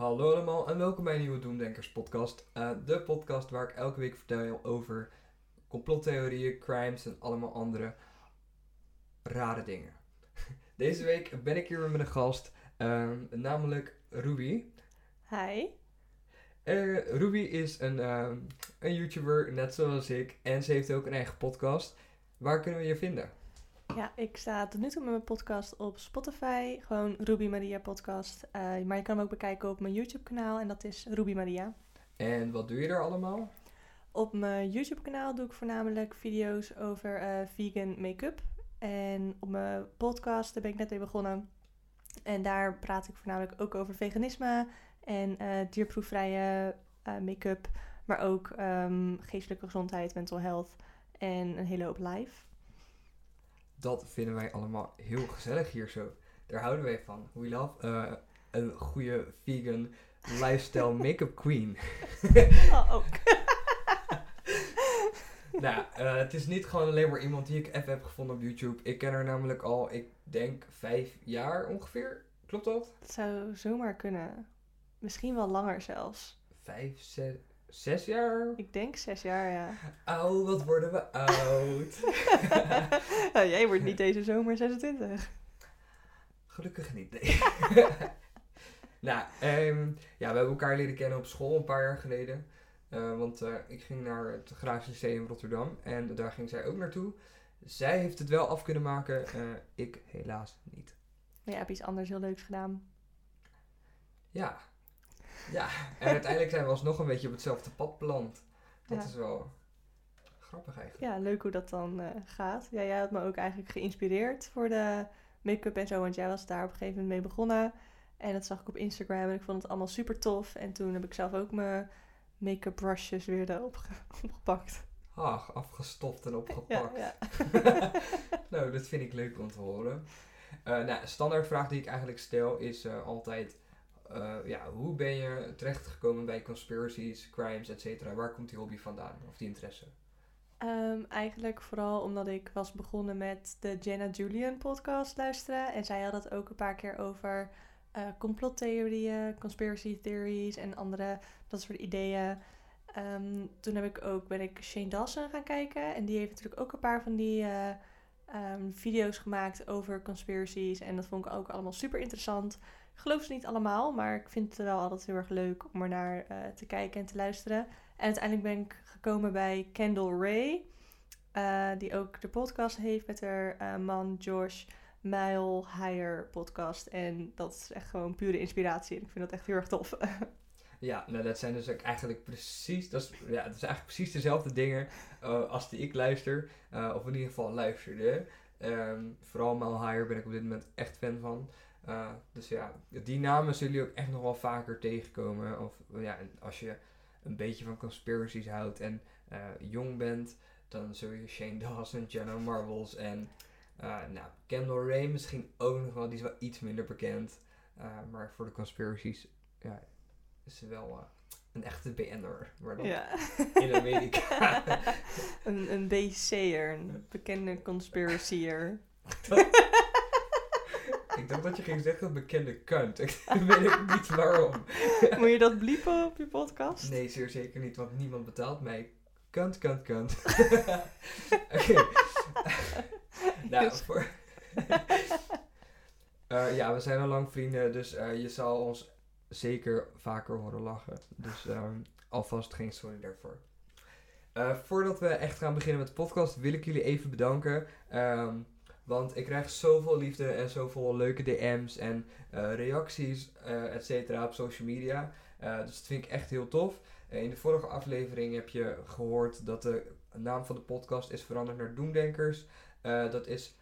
Hallo allemaal en welkom bij een nieuwe Doemdenkers podcast. Uh, de podcast waar ik elke week vertel over complottheorieën, crimes en allemaal andere rare dingen. Deze week ben ik hier met een gast, uh, namelijk Ruby. Hi. Uh, Ruby is een, uh, een YouTuber, net zoals ik, en ze heeft ook een eigen podcast. Waar kunnen we je vinden? Ja, ik sta tot nu toe met mijn podcast op Spotify. Gewoon Ruby Maria podcast. Uh, maar je kan hem ook bekijken op mijn YouTube kanaal en dat is Ruby Maria. En wat doe je er allemaal? Op mijn YouTube kanaal doe ik voornamelijk video's over uh, vegan make-up. En op mijn podcast, daar ben ik net mee begonnen. En daar praat ik voornamelijk ook over veganisme en uh, dierproefvrije make-up. Maar ook um, geestelijke gezondheid, mental health en een hele hoop live dat vinden wij allemaal heel gezellig hier zo. Daar houden wij van. We love uh, een goede vegan lifestyle make-up queen. oh, ook. nou, uh, het is niet gewoon alleen maar iemand die ik even heb gevonden op YouTube. Ik ken haar namelijk al, ik denk, vijf jaar ongeveer. Klopt dat? Dat zou zomaar kunnen. Misschien wel langer zelfs. Vijf, zes, Zes jaar? Ik denk zes jaar, ja. Oh, wat worden we oud. nou, jij wordt niet deze zomer 26. Gelukkig niet, nee. nou, um, ja, we hebben elkaar leren kennen op school een paar jaar geleden. Uh, want uh, ik ging naar het Graafs Lyceum in Rotterdam en daar ging zij ook naartoe. Zij heeft het wel af kunnen maken, uh, ik helaas niet. Maar ja, heb iets anders heel leuks gedaan. Ja, ja, en uiteindelijk zijn we alsnog een beetje op hetzelfde pad beland. Dat is wel grappig eigenlijk. Ja, leuk hoe dat dan uh, gaat. Ja, jij had me ook eigenlijk geïnspireerd voor de make-up en zo, want jij was daar op een gegeven moment mee begonnen. En dat zag ik op Instagram en ik vond het allemaal super tof. En toen heb ik zelf ook mijn make-up brushes weer erop opgepakt. Ach, afgestoft en opgepakt. Ja, ja. nou, dat vind ik leuk om te horen. Uh, nou, standaard vraag die ik eigenlijk stel is uh, altijd uh, ja, hoe ben je terechtgekomen bij conspiracies, crimes, et cetera? Waar komt die hobby vandaan of die interesse? Um, eigenlijk vooral omdat ik was begonnen met de Jenna Julian podcast luisteren. En zij had het ook een paar keer over uh, complottheorieën, conspiracy theories en andere dat soort ideeën. Um, toen heb ik ook, ben ik Shane Dawson gaan kijken. En die heeft natuurlijk ook een paar van die uh, um, video's gemaakt over conspiracies. En dat vond ik ook allemaal super interessant geloof ze niet allemaal, maar ik vind het wel altijd heel erg leuk om er naar uh, te kijken en te luisteren. En uiteindelijk ben ik gekomen bij Kendall Ray, uh, die ook de podcast heeft met haar uh, man Josh Mile Higher podcast. En dat is echt gewoon pure inspiratie en ik vind dat echt heel erg tof. Ja, nou dat zijn dus eigenlijk precies, dat is, ja, eigenlijk precies dezelfde dingen als die ik luister, of in ieder geval luisterde. Um, vooral Mile Higher ben ik op dit moment echt fan van. Uh, dus ja, die namen zullen jullie ook echt nog wel vaker tegenkomen. Of ja, als je een beetje van conspiracies houdt en uh, jong bent, dan zul je Shane Dawson, Jenna Marbles en uh, nou, Kendall Ray misschien ook nog wel, die is wel iets minder bekend. maar voor de conspiracies ja, is ze wel een echte BN'er, maar dan ja. in Amerika. een, een BC'er, een bekende conspiracy'er. Ik dacht dat je ging zeggen bekende kunt. Ik weet niet waarom. Moet je dat bliepen op je podcast? Nee, zeer zeker niet, want niemand betaalt mij. Kunt, kunt, kunt. Oké. nou, voor... uh, ja, we zijn al lang vrienden, dus uh, je zal ons zeker vaker horen lachen. Dus um, alvast geen sorry daarvoor. Uh, voordat we echt gaan beginnen met de podcast, wil ik jullie even bedanken. Um, want ik krijg zoveel liefde en zoveel leuke DM's en uh, reacties, uh, et cetera, op social media. Uh, dus dat vind ik echt heel tof. in de vorige aflevering heb je gehoord dat de naam van de podcast is veranderd naar Doemdenkers. dat is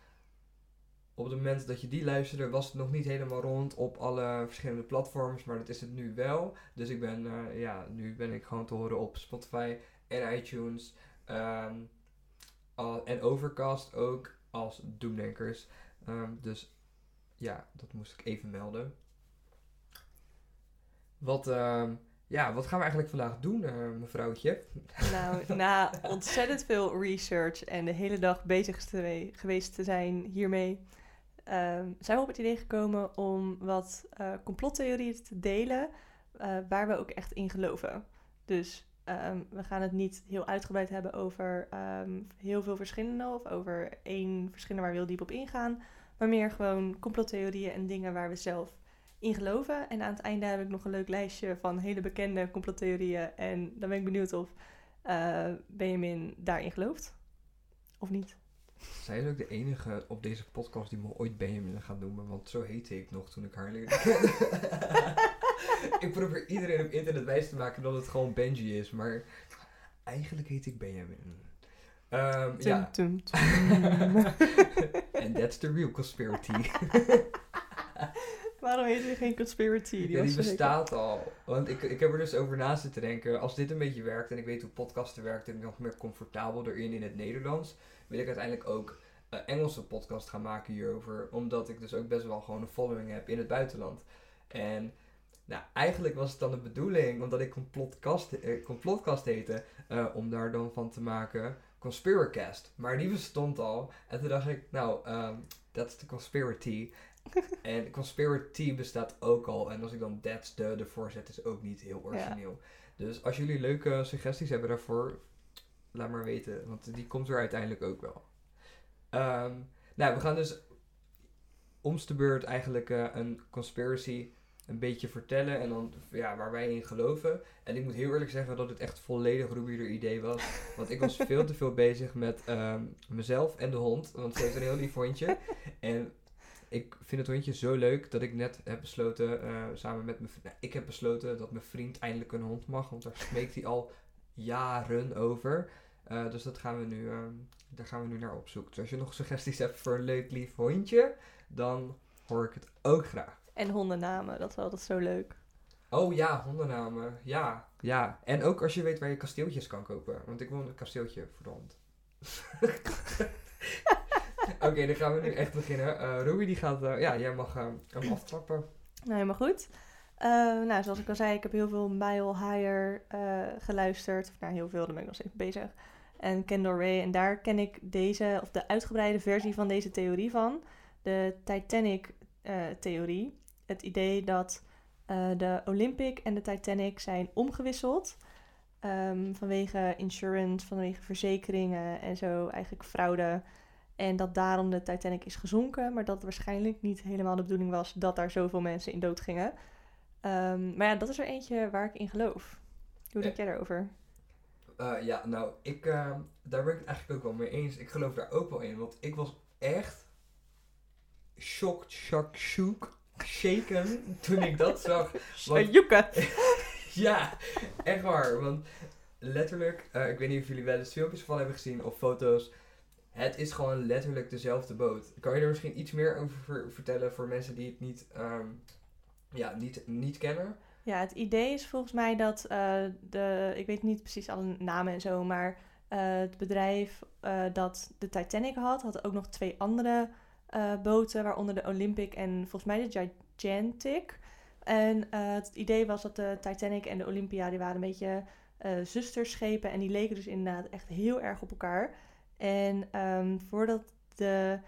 op het moment dat je die luisterde, was het nog niet helemaal rond op alle verschillende platforms, maar dat is het nu wel. Dus ik ben, ja, nu ben ik gewoon te horen op Spotify en iTunes. Um, en Overcast ook als doemdenkers. Um, dus ja, dat moest ik even melden. Wat, uh, ja, wat gaan we eigenlijk vandaag doen, uh, mevrouwtje? Nou, na ontzettend veel research en de hele dag bezig te geweest te zijn hiermee, um, zijn we op het idee gekomen om wat uh, complottheorieën te delen. eh, waar we ook echt in geloven. Dus ehm, we gaan het niet heel uitgebreid hebben over ehm, heel veel verschillende of over één verschillende waar we heel diep op ingaan. Maar meer gewoon complottheorieën en dingen waar we zelf in geloven. En aan het einde heb ik nog een leuk lijstje van hele bekende complottheorieën. En dan ben ik benieuwd of eh, Benjamin daarin gelooft. Of niet. Zij is ook de enige op deze podcast die me ooit Benjamin gaat noemen, want zo heette ik nog toen ik haar leerde kennen. ik probeer iedereen op internet wijs te maken dat het gewoon Benji is, maar eigenlijk heet ik Benjamin. Um, ja. Tum, And that's the real conspiracy. Waarom heet hij geen conspiracy? Die, ja, die bestaat al. Want ik, ik heb er dus over na zitten denken. Als dit een beetje werkt en ik weet hoe podcasten werkt en ik nog meer comfortabel erin in het Nederlands, wil ik uiteindelijk ook uh, Engelse podcast gaan maken hierover. Omdat ik dus ook best wel gewoon een following heb in het buitenland. En nou, eigenlijk was het dan de bedoeling, omdat ik complotcast, eh, heette, uh, om daar dan van te maken Conspiracast. Maar die bestond al. En toen dacht ik, nou, um, that's the conspiracy. en conspiracy bestaat ook al. En als ik dan that's the ervoor zet, is ook niet heel origineel. Dus als jullie leuke suggesties hebben daarvoor, laat maar weten. Want die komt er uiteindelijk ook wel. Um, nou, we gaan dus omste beurt eigenlijk uh, een conspiracy een beetje vertellen en dan ja, waar wij in geloven. En ik moet heel eerlijk zeggen dat het echt volledig Ruby'er idee was. Want ik was veel te veel bezig met um, mezelf en de hond. Want ze heeft een heel lief hondje. En ik vind het hondje zo leuk dat ik net heb besloten, uh, samen met mijn nou, ik heb besloten dat mijn vriend eindelijk een hond mag. Want daar smeekt hij al jaren over. Uh, dus dat gaan we nu, uh, daar gaan we nu naar op zoek. Dus als je nog suggesties hebt voor een leuk lief hondje, dan hoor ik het ook graag. En hondennamen, dat is altijd zo leuk. Oh ja, hondennamen. Ja, ja. En ook als je weet waar je kasteeltjes kan kopen. Want ik wil een kasteeltje voor de hond. Oké, dan gaan we nu echt beginnen. Uh, Ruby die gaat, uh, ja, jij mag uh, hem aftrappen. Nou, helemaal goed. nou, zoals ik al zei, ik heb heel veel Mile Higher geluisterd. Of nou, heel veel, daar ben ik nog steeds bezig. En Kendall Ray. En daar ken ik deze, of de uitgebreide versie van deze theorie van. De Titanic-theorie het idee dat de Olympic en de Titanic zijn omgewisseld. Um, vanwege insurance, vanwege verzekeringen en zo, eigenlijk fraude. En dat daarom de Titanic is gezonken, maar dat het waarschijnlijk niet helemaal de bedoeling was dat daar zoveel mensen in dood gingen. Um, maar ja, dat is er eentje waar ik in geloof. Hoe denk jij daarover? Uh, ja, nou, ik, uh, daar ben ik het eigenlijk ook wel mee eens. Ik geloof daar ook wel in, want ik was echt shocked, shock, shook shaken toen ik dat zag. Want, ja, echt waar. Want letterlijk, uh, ik weet niet of jullie wel eens filmpjes van hebben gezien of foto's. Het is gewoon letterlijk dezelfde boot. Kan je er misschien iets meer over vertellen voor mensen die het niet, um, ja, niet, niet kennen? Ja, het idee is volgens mij dat uh, de, ik weet niet precies alle namen en zo, maar uh, het bedrijf dat de Titanic had, had ook nog twee andere boten, waaronder de Olympic en volgens mij de Gigantic. En het idee was dat de Titanic en de Olympia, die waren een beetje zusterschepen en die leken dus inderdaad echt heel erg op elkaar. En um, voordat de,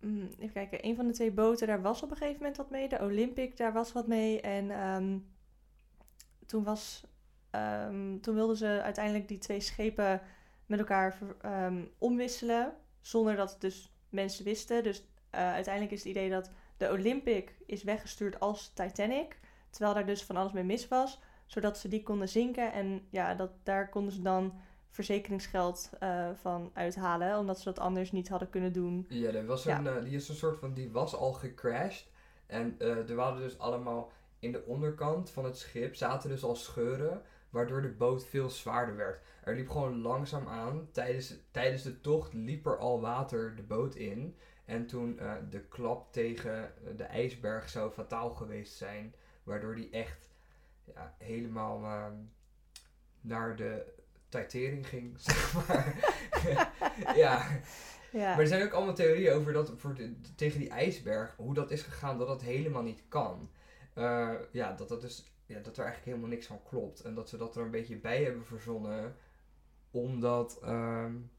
um, even kijken, een van de twee boten, daar was op een gegeven moment wat mee. De Olympic, daar was wat mee. En um, toen was, toen wilden ze uiteindelijk die twee schepen met elkaar omwisselen, zonder dat het dus mensen wisten. Dus uh, uiteindelijk is het idee dat de Olympic is weggestuurd als Titanic. Terwijl daar dus van alles mee mis was. Zodat ze die konden zinken. En ja, dat, daar konden ze dan verzekeringsgeld uh, van uithalen. Omdat ze dat anders niet hadden kunnen doen. Ja, er was een, uh, die is een soort van, die was al gecrashed. En er waren dus allemaal in de onderkant van het schip zaten dus al scheuren. Waardoor de boot veel zwaarder werd. Er liep gewoon langzaam aan. Tijdens, tijdens de tocht liep er al water de boot in. En toen de klap tegen de ijsberg zou fataal geweest zijn. Waardoor die echt ja, helemaal uh, naar de titering ging, zeg maar. ja. ja. Maar er zijn ook allemaal theorieën over dat voor de, tegen die ijsberg, hoe dat is gegaan, dat dat helemaal niet kan. Uh, ja, dat, dat, dus, ja, dat er eigenlijk helemaal niks van klopt. En dat ze dat er een beetje bij hebben verzonnen omdat, um,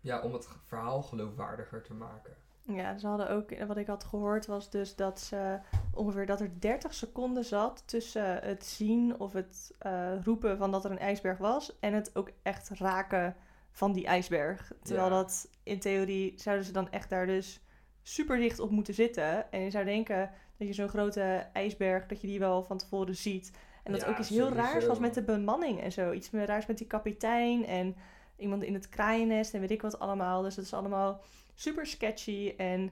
ja, om het verhaal geloofwaardiger te maken. Ja, ze hadden ook, wat ik had gehoord was dus dat ze ongeveer dat er 30 seconden zat tussen het zien of het eh, roepen van dat er een ijsberg was en het ook echt raken van die ijsberg. Terwijl Ja. dat in theorie zouden ze dan echt daar dus super dicht op moeten zitten. En je zou denken dat je zo'n grote ijsberg, dat je die wel van tevoren ziet. En dat Ja, ook iets heel raars sowieso. was met de bemanning en zo. Iets meer raars met die kapitein en iemand in het kraaiennest en weet ik wat allemaal. Dus dat is allemaal super sketchy en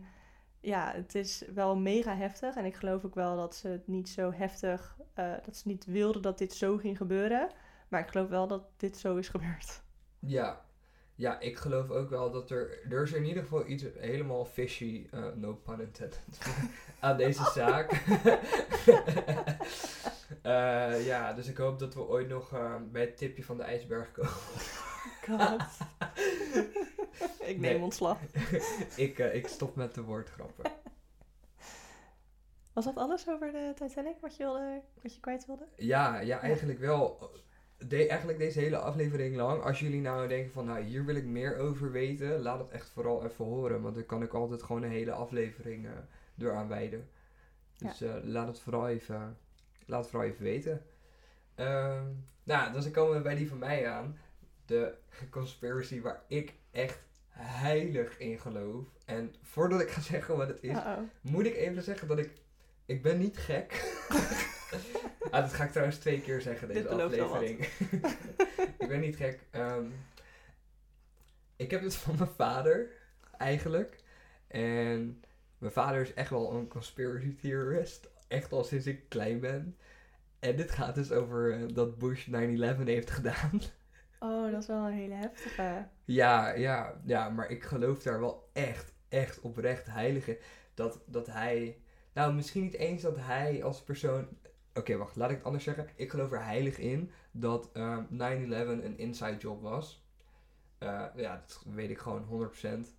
ja, het is wel mega heftig. En ik geloof ook wel dat ze het niet zo heftig, eh, dat ze niet wilden dat dit zo ging gebeuren. Maar ik geloof wel dat dit zo is gebeurd. Ja. Ja, ik geloof ook wel dat er... Er is in ieder geval iets helemaal fishy, eh, no pun intended, aan deze zaak. Eh, ja, dus ik hoop dat we ooit nog bij het tipje van de ijsberg komen. God. ik neem Nee. ontslag. ik, eh, ik stop met de woordgrappen. Was dat alles over de Titanic wat je, wilde, wat je kwijt wilde? Ja, ja, eigenlijk wel. De, eigenlijk deze hele aflevering lang. Als jullie nou denken van, nou, hier wil ik meer over weten, laat het echt vooral even horen. Want dan kan ik altijd gewoon een hele aflevering eh door aan wijden. Dus eh, laat het vooral even, laat het vooral even weten. Ehm, nou, dan komen we bij die van mij aan. De conspiracy waar ik echt heilig in geloof. En voordat ik ga zeggen wat het is, moet ik even zeggen dat ik... Ik ben niet gek. ah, dat ga ik trouwens twee keer zeggen, deze aflevering. ik ben niet gek. Ehm, ik heb het van mijn vader, eigenlijk. En mijn vader is echt wel een conspiracy theorist. Echt al sinds ik klein ben. En dit gaat dus over eh, dat Bush 9-11 heeft gedaan. Oh, dat is wel een hele heftige. Ja, ja, ja, maar ik geloof daar wel echt, echt oprecht heilig in. Dat, dat hij, nou misschien niet eens dat hij als persoon, oké wacht, laat ik het anders zeggen. Ik geloof er heilig in dat ehm 9-11 een inside job was. Eh, ja, dat weet ik gewoon 100%.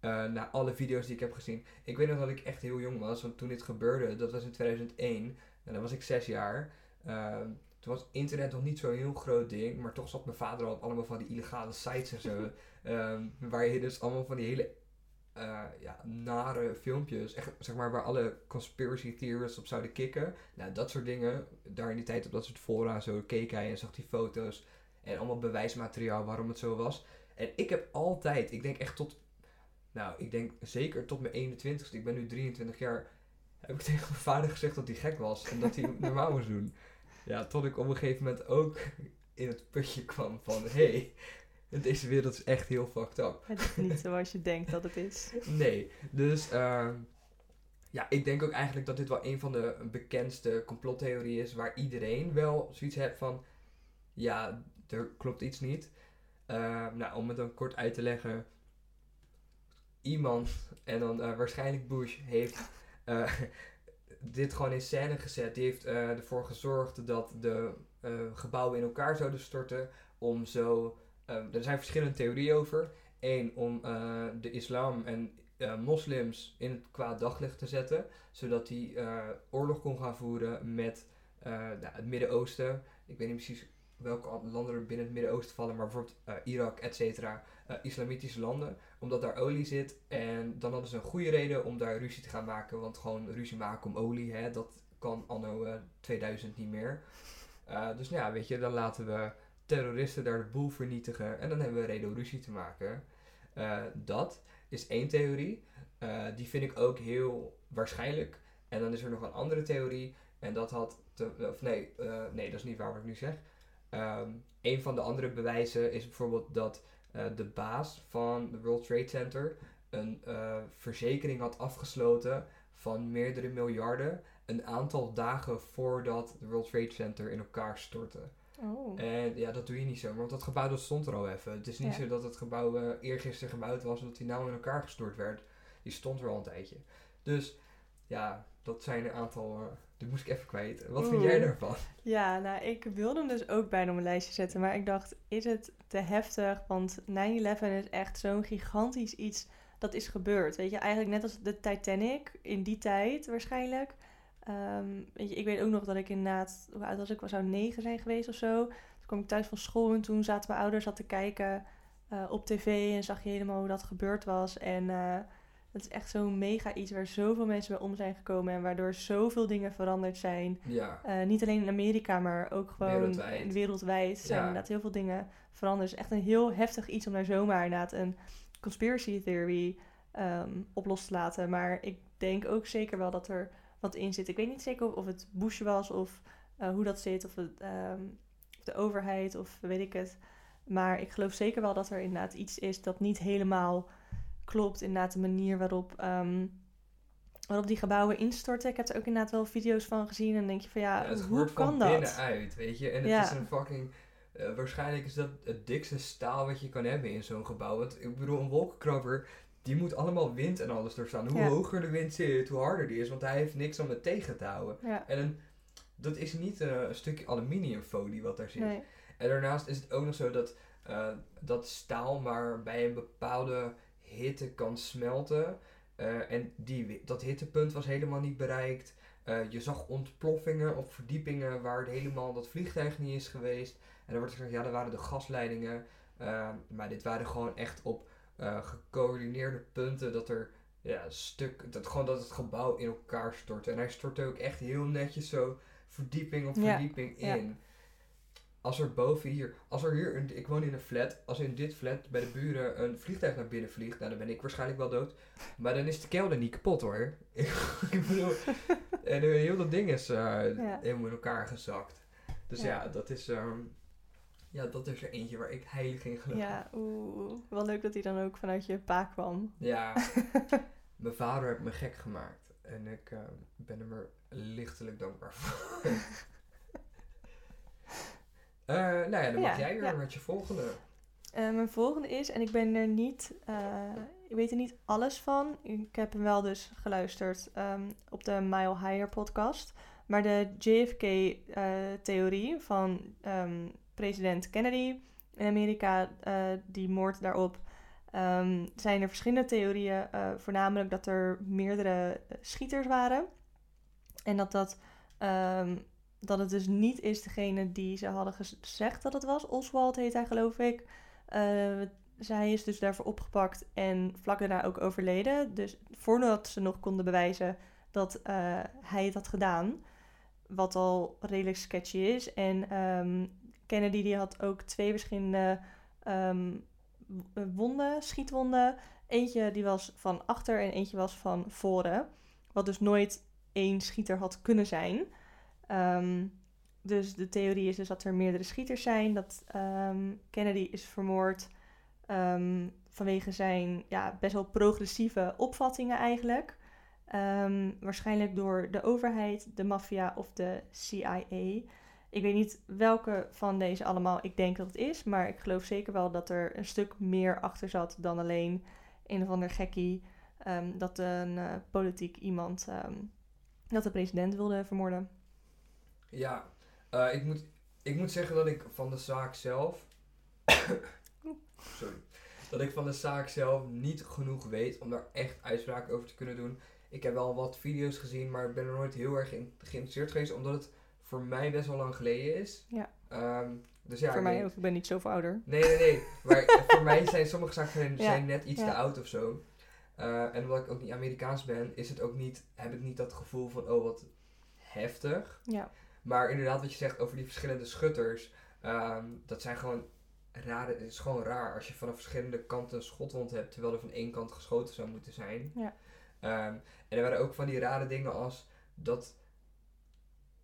Eh na alle video's die ik heb gezien. Ik weet nog dat ik echt heel jong was, want toen dit gebeurde, dat was in 2001. En dan was ik zes jaar. Ehm, toen was internet nog niet zo'n heel groot ding, maar toch zat mijn vader al op allemaal van die illegale sites en zo. ehm, waar je dus allemaal van die hele eh, ja, nare filmpjes, echt, zeg maar, waar alle conspiracy theorists op zouden kicken. Nou, dat soort dingen. Daar in die tijd op dat soort fora zo keek hij en zag die foto's. En allemaal bewijsmateriaal waarom het zo was. En ik heb altijd, ik denk echt tot, nou, ik denk zeker tot mijn 21ste, ik ben nu 23 jaar, heb ik tegen mijn vader gezegd dat hij gek was en dat hij normaal moest doen. Ja, tot ik op een gegeven moment ook in het putje kwam van, hé, hey, deze wereld is echt heel fucked up. Het is niet zoals je denkt dat het is. Nee, dus ehm, ja, ik denk ook eigenlijk dat dit wel een van de bekendste complottheorieën is waar iedereen wel zoiets heeft van, ja, er klopt iets niet. Ehm, nou, om het dan kort uit te leggen, iemand, en dan eh, waarschijnlijk Bush, heeft eh, dit gewoon in scène gezet. Die heeft eh, ervoor gezorgd dat de eh, gebouwen in elkaar zouden storten om zo... ehm, er zijn verschillende theorieën over. Eén, om eh, de islam en eh, moslims in het kwaad daglicht te zetten. Zodat die eh, oorlog kon gaan voeren met eh, nou, het Midden-Oosten. Ik weet niet precies welke landen er binnen het Midden-Oosten vallen. Maar bijvoorbeeld eh, Irak, et cetera. Eh, islamitische landen. Omdat daar olie zit. En dan hadden ze een goede reden om daar ruzie te gaan maken. Want gewoon ruzie maken om olie, hè, dat kan anno eh, 2000 niet meer. Eh, dus nou ja, weet je, dan laten we terroristen daar de boel vernietigen. En dan hebben we reden om ruzie te maken. Eh, dat is één theorie. Eh, die vind ik ook heel waarschijnlijk. En dan is er nog een andere theorie. En dat had. Of nee, eh, nee, dat is niet waar wat ik nu zeg. Ehm, een van de andere bewijzen is bijvoorbeeld dat eh, de baas van de World Trade Center een eh, verzekering had afgesloten van meerdere miljarden. Een aantal dagen voordat de World Trade Center in elkaar stortte. Oh. En ja, dat doe je niet zo, want dat gebouw dat stond er al even. Het is niet Ja. zo dat het gebouw eh eergisteren gebouwd was, dat hij nou in elkaar gestort werd. Die stond er al een tijdje. Dus ja, dat zijn een aantal. eh die moest ik even kwijt. Wat vind jij daarvan? Ja, nou, ik wilde hem dus ook bijna op mijn lijstje zetten. Maar ik dacht, is het te heftig? Want 9-11 is echt zo'n gigantisch iets dat is gebeurd. Weet je, eigenlijk net als de Titanic in die tijd waarschijnlijk. Ehm, weet je, ik weet ook nog dat ik inderdaad, hoe oud was ik? Was zou negen zijn geweest of zo. Toen kwam ik thuis van school en toen zaten mijn ouders al te kijken eh, op tv en zag je helemaal hoe dat gebeurd was. En eh, Het is echt zo'n mega iets waar zoveel mensen bij om zijn gekomen en waardoor zoveel dingen veranderd zijn. Ja. Eh, niet alleen in Amerika, maar ook gewoon Wereldwijd. wereldwijd zijn Ja. inderdaad heel veel dingen veranderd. Het is echt een heel heftig iets om daar zomaar inderdaad een conspiracy theory ehm, op los te laten. Maar ik denk ook zeker wel dat er wat in zit. Ik weet niet zeker of, of het Bush was of eh, hoe dat zit, of het, ehm, de overheid of weet ik het. Maar ik geloof zeker wel dat er inderdaad iets is dat niet helemaal klopt. Inderdaad de manier waarop, ehm, waarop die gebouwen instorten. Ik heb er ook inderdaad wel video's van gezien. En dan denk je van ja, Ja, het hoe kan van dat? binnenuit, weet je. En het Ja. is een fucking... eh, waarschijnlijk is dat het dikste staal wat je kan hebben in zo'n gebouw. Want ik bedoel, een wolkenkrabber, die moet allemaal wind en alles doorstaan. Hoe Ja. hoger de wind zit, hoe harder die is. Want hij heeft niks om het tegen te houden. Ja, En een, dat is niet eh, een stukje aluminiumfolie wat daar zit. nee. En daarnaast is het ook nog zo dat eh, dat staal maar bij een bepaalde hitte kan smelten. Eh, en die, dat hittepunt was helemaal niet bereikt. Eh, je zag ontploffingen op verdiepingen waar het helemaal dat vliegtuig niet is geweest. En dan wordt gezegd, ja, dat waren de gasleidingen. Eh, maar dit waren gewoon echt op gecoördineerde punten dat er ja, stuk, dat, gewoon dat het gebouw in elkaar stortte. En hij stortte ook echt heel netjes zo verdieping op verdieping ja. in. Als er boven hier, als er hier, een, ik woon in een flat, als in dit flat bij de buren een vliegtuig naar binnen vliegt, nou dan ben ik waarschijnlijk wel dood. Maar dan is de kelder niet kapot hoor. ik bedoel, en heel dat ding is eh, Ja. helemaal in elkaar gezakt. Dus ja, Ja. dat is, ehm, ja, dat is er eentje waar ik heilig in geloof. Ja, oeh. Wel leuk dat hij dan ook vanuit je pa kwam. Ja, mijn vader heeft me gek gemaakt. En ik eh, ben hem er lichtelijk dankbaar voor. Eh, nou ja, dan mag Ja, jij weer ja. met je volgende. Eh, mijn volgende is, en ik ben er niet, eh, ik weet er niet alles van. Ik heb hem wel dus geluisterd ehm, op de Mile Higher podcast. Maar de JFK-theorie van ehm, president Kennedy in Amerika, die moord daarop, ehm, zijn er verschillende theorieën. voornamelijk dat er meerdere schieters waren. En dat, dat, dat het dus niet is degene die ze hadden gezegd dat het was. Oswald heet hij, geloof ik. Eh, zij is dus daarvoor opgepakt en vlak daarna ook overleden. Dus voordat ze nog konden bewijzen dat eh, hij het had gedaan. Wat al redelijk sketchy is. En ehm, Kennedy die had ook twee verschillende ehm, wonden, schietwonden. Eentje die was van achter en eentje was van voren. Wat dus nooit één schieter had kunnen zijn. Ehm, dus de theorie is dus dat er meerdere schieters zijn. Dat ehm, Kennedy is vermoord ehm, vanwege zijn ja, best wel progressieve opvattingen eigenlijk. Waarschijnlijk door de overheid, de maffia of de CIA. Ik weet niet welke van deze allemaal ik denk dat het is. Maar ik geloof zeker wel dat er een stuk meer achter zat dan alleen een of ander gekkie. dat een eh, politiek iemand dat de president wilde vermoorden. Ja, eh, ik, moet, ik moet zeggen dat ik van de zaak zelf. Sorry. Dat ik van de zaak zelf niet genoeg weet om daar echt uitspraken over te kunnen doen. Ik heb wel wat video's gezien, maar ik ben er nooit heel erg in geïnteresseerd geweest, omdat het voor mij best wel lang geleden is. Ja. Ehm, dus ja, Voor mij ook, ik ben niet zoveel ouder. Nee, nee, nee. Maar voor mij zijn sommige zaken zijn, Ja, zijn net iets ja. te oud of zo. Eh, en omdat ik ook niet Amerikaans ben, is het ook niet, heb ik niet dat gevoel van, oh wat heftig. Ja, Maar inderdaad, wat je zegt over die verschillende schutters, ehm, dat zijn gewoon rare, het is gewoon raar als je vanaf verschillende kanten een schotwond hebt, terwijl er van één kant geschoten zou moeten zijn. Ja. Ehm, en er waren ook van die rare dingen als dat.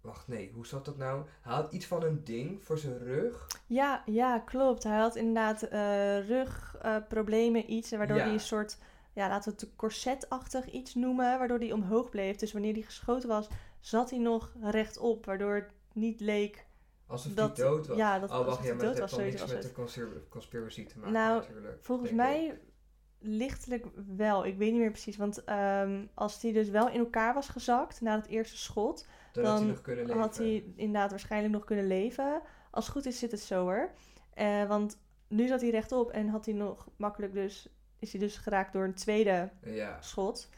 Wacht, nee, hoe zat dat nou? Hij had iets van een ding voor zijn rug. ja, ja klopt. Hij had inderdaad eh rugproblemen, iets waardoor Ja. hij een soort, ja, laten we het corsetachtig iets noemen, waardoor hij omhoog bleef. Dus wanneer hij geschoten was, zat hij nog rechtop, waardoor het niet leek Alsof dat, hij dood was. ja, dat oh, wacht, ja, maar dood dat heeft niks met de conspir- conspiracy te maken Nou, natuurlijk. Volgens ik. mij lichtelijk wel. Ik weet niet meer precies. Want ehm, als hij dus wel in elkaar was gezakt na het eerste schot, Dan, hij had hij inderdaad waarschijnlijk nog kunnen leven. Als het goed is, zit het zo hoor. Eh, want nu zat hij rechtop en had hij nog makkelijk dus, is hij dus geraakt door een tweede Ja. schot.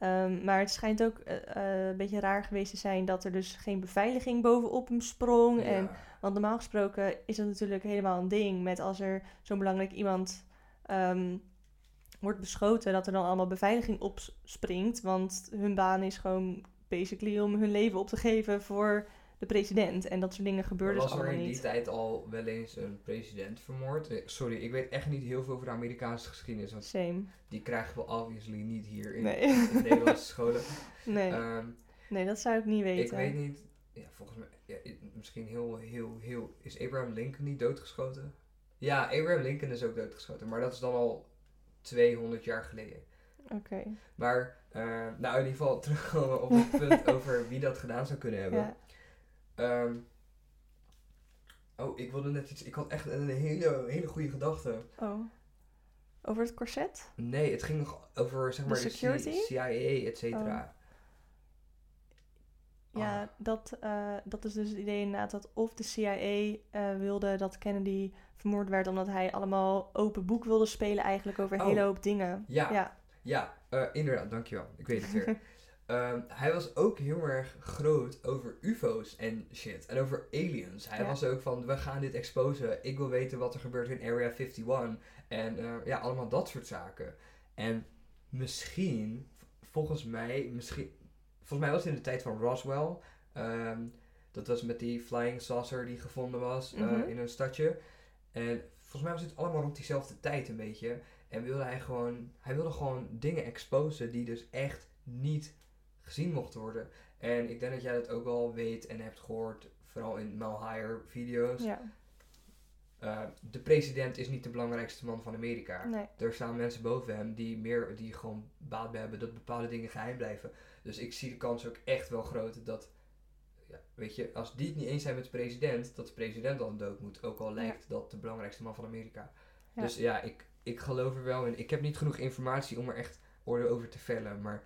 Ehm, maar het schijnt ook eh, eh, een beetje raar geweest te zijn dat er dus geen beveiliging bovenop hem sprong. En, want normaal gesproken is dat natuurlijk helemaal een ding met als er zo'n belangrijk iemand ehm, wordt beschoten, dat er dan allemaal beveiliging opspringt. Want hun baan is gewoon basically om hun leven op te geven voor de president. En dat soort dingen gebeurde dus was er allemaal in die niet. tijd al wel eens een president vermoord? Sorry, ik weet echt niet heel veel over de Amerikaanse geschiedenis. Want Same. die krijgen we obviously niet hier in, Nee. in de Nederlandse scholen. Nee. Ehm, nee, dat zou ik niet weten. ik weet niet, ja, volgens mij, ja, misschien heel, heel, heel. Is Abraham Lincoln niet doodgeschoten? Ja, Abraham Lincoln is ook doodgeschoten, maar dat is dan al 200 jaar geleden. Oké. Maar, eh, nou in ieder geval terugkomen op het punt over wie dat gedaan zou kunnen hebben. Ja. Ehm, oh, ik wilde net iets, ik had echt een hele, hele goede gedachte. Oh. Over het corset? Nee, het ging nog over zeg De maar de, security? CIA, et cetera. Ja, Ah. dat, eh, dat is dus het idee inderdaad dat of de CIA eh, wilde dat Kennedy vermoord werd omdat hij allemaal open boek wilde spelen eigenlijk over een Oh. hele hoop dingen. Ja, ja, Ja, eh, inderdaad, dankjewel. Ik weet het weer. Ehm, hij was ook heel erg groot over UFO's en shit. En over aliens. Hij Ja. was ook van, we gaan dit exposen. Ik wil weten wat er gebeurt in Area 51. En eh, ja, allemaal dat soort zaken. En misschien, volgens mij, misschien... Volgens mij was het in de tijd van Roswell. Ehm, dat was met die flying saucer die gevonden was eh, Mhm. in een stadje. En volgens mij was het allemaal rond diezelfde tijd een beetje. En wilde hij gewoon, hij wilde gewoon dingen exposen die dus echt niet gezien mochten worden. En ik denk dat jij dat ook al weet en hebt gehoord, vooral in Mel Higher video's. ja. Uh, de president is niet de belangrijkste man van Amerika. Nee. Er staan mensen boven hem die, meer, die gewoon baat bij hebben dat bepaalde dingen geheim blijven. Dus ik zie de kans ook echt wel groot dat, ja, weet je, als die het niet eens zijn met de president, dat de president dan dood moet. Ook al lijkt dat de belangrijkste man van Amerika. Ja. Dus ja, ik, ik geloof er wel in. Ik heb niet genoeg informatie om er echt oordeel over te vellen. Maar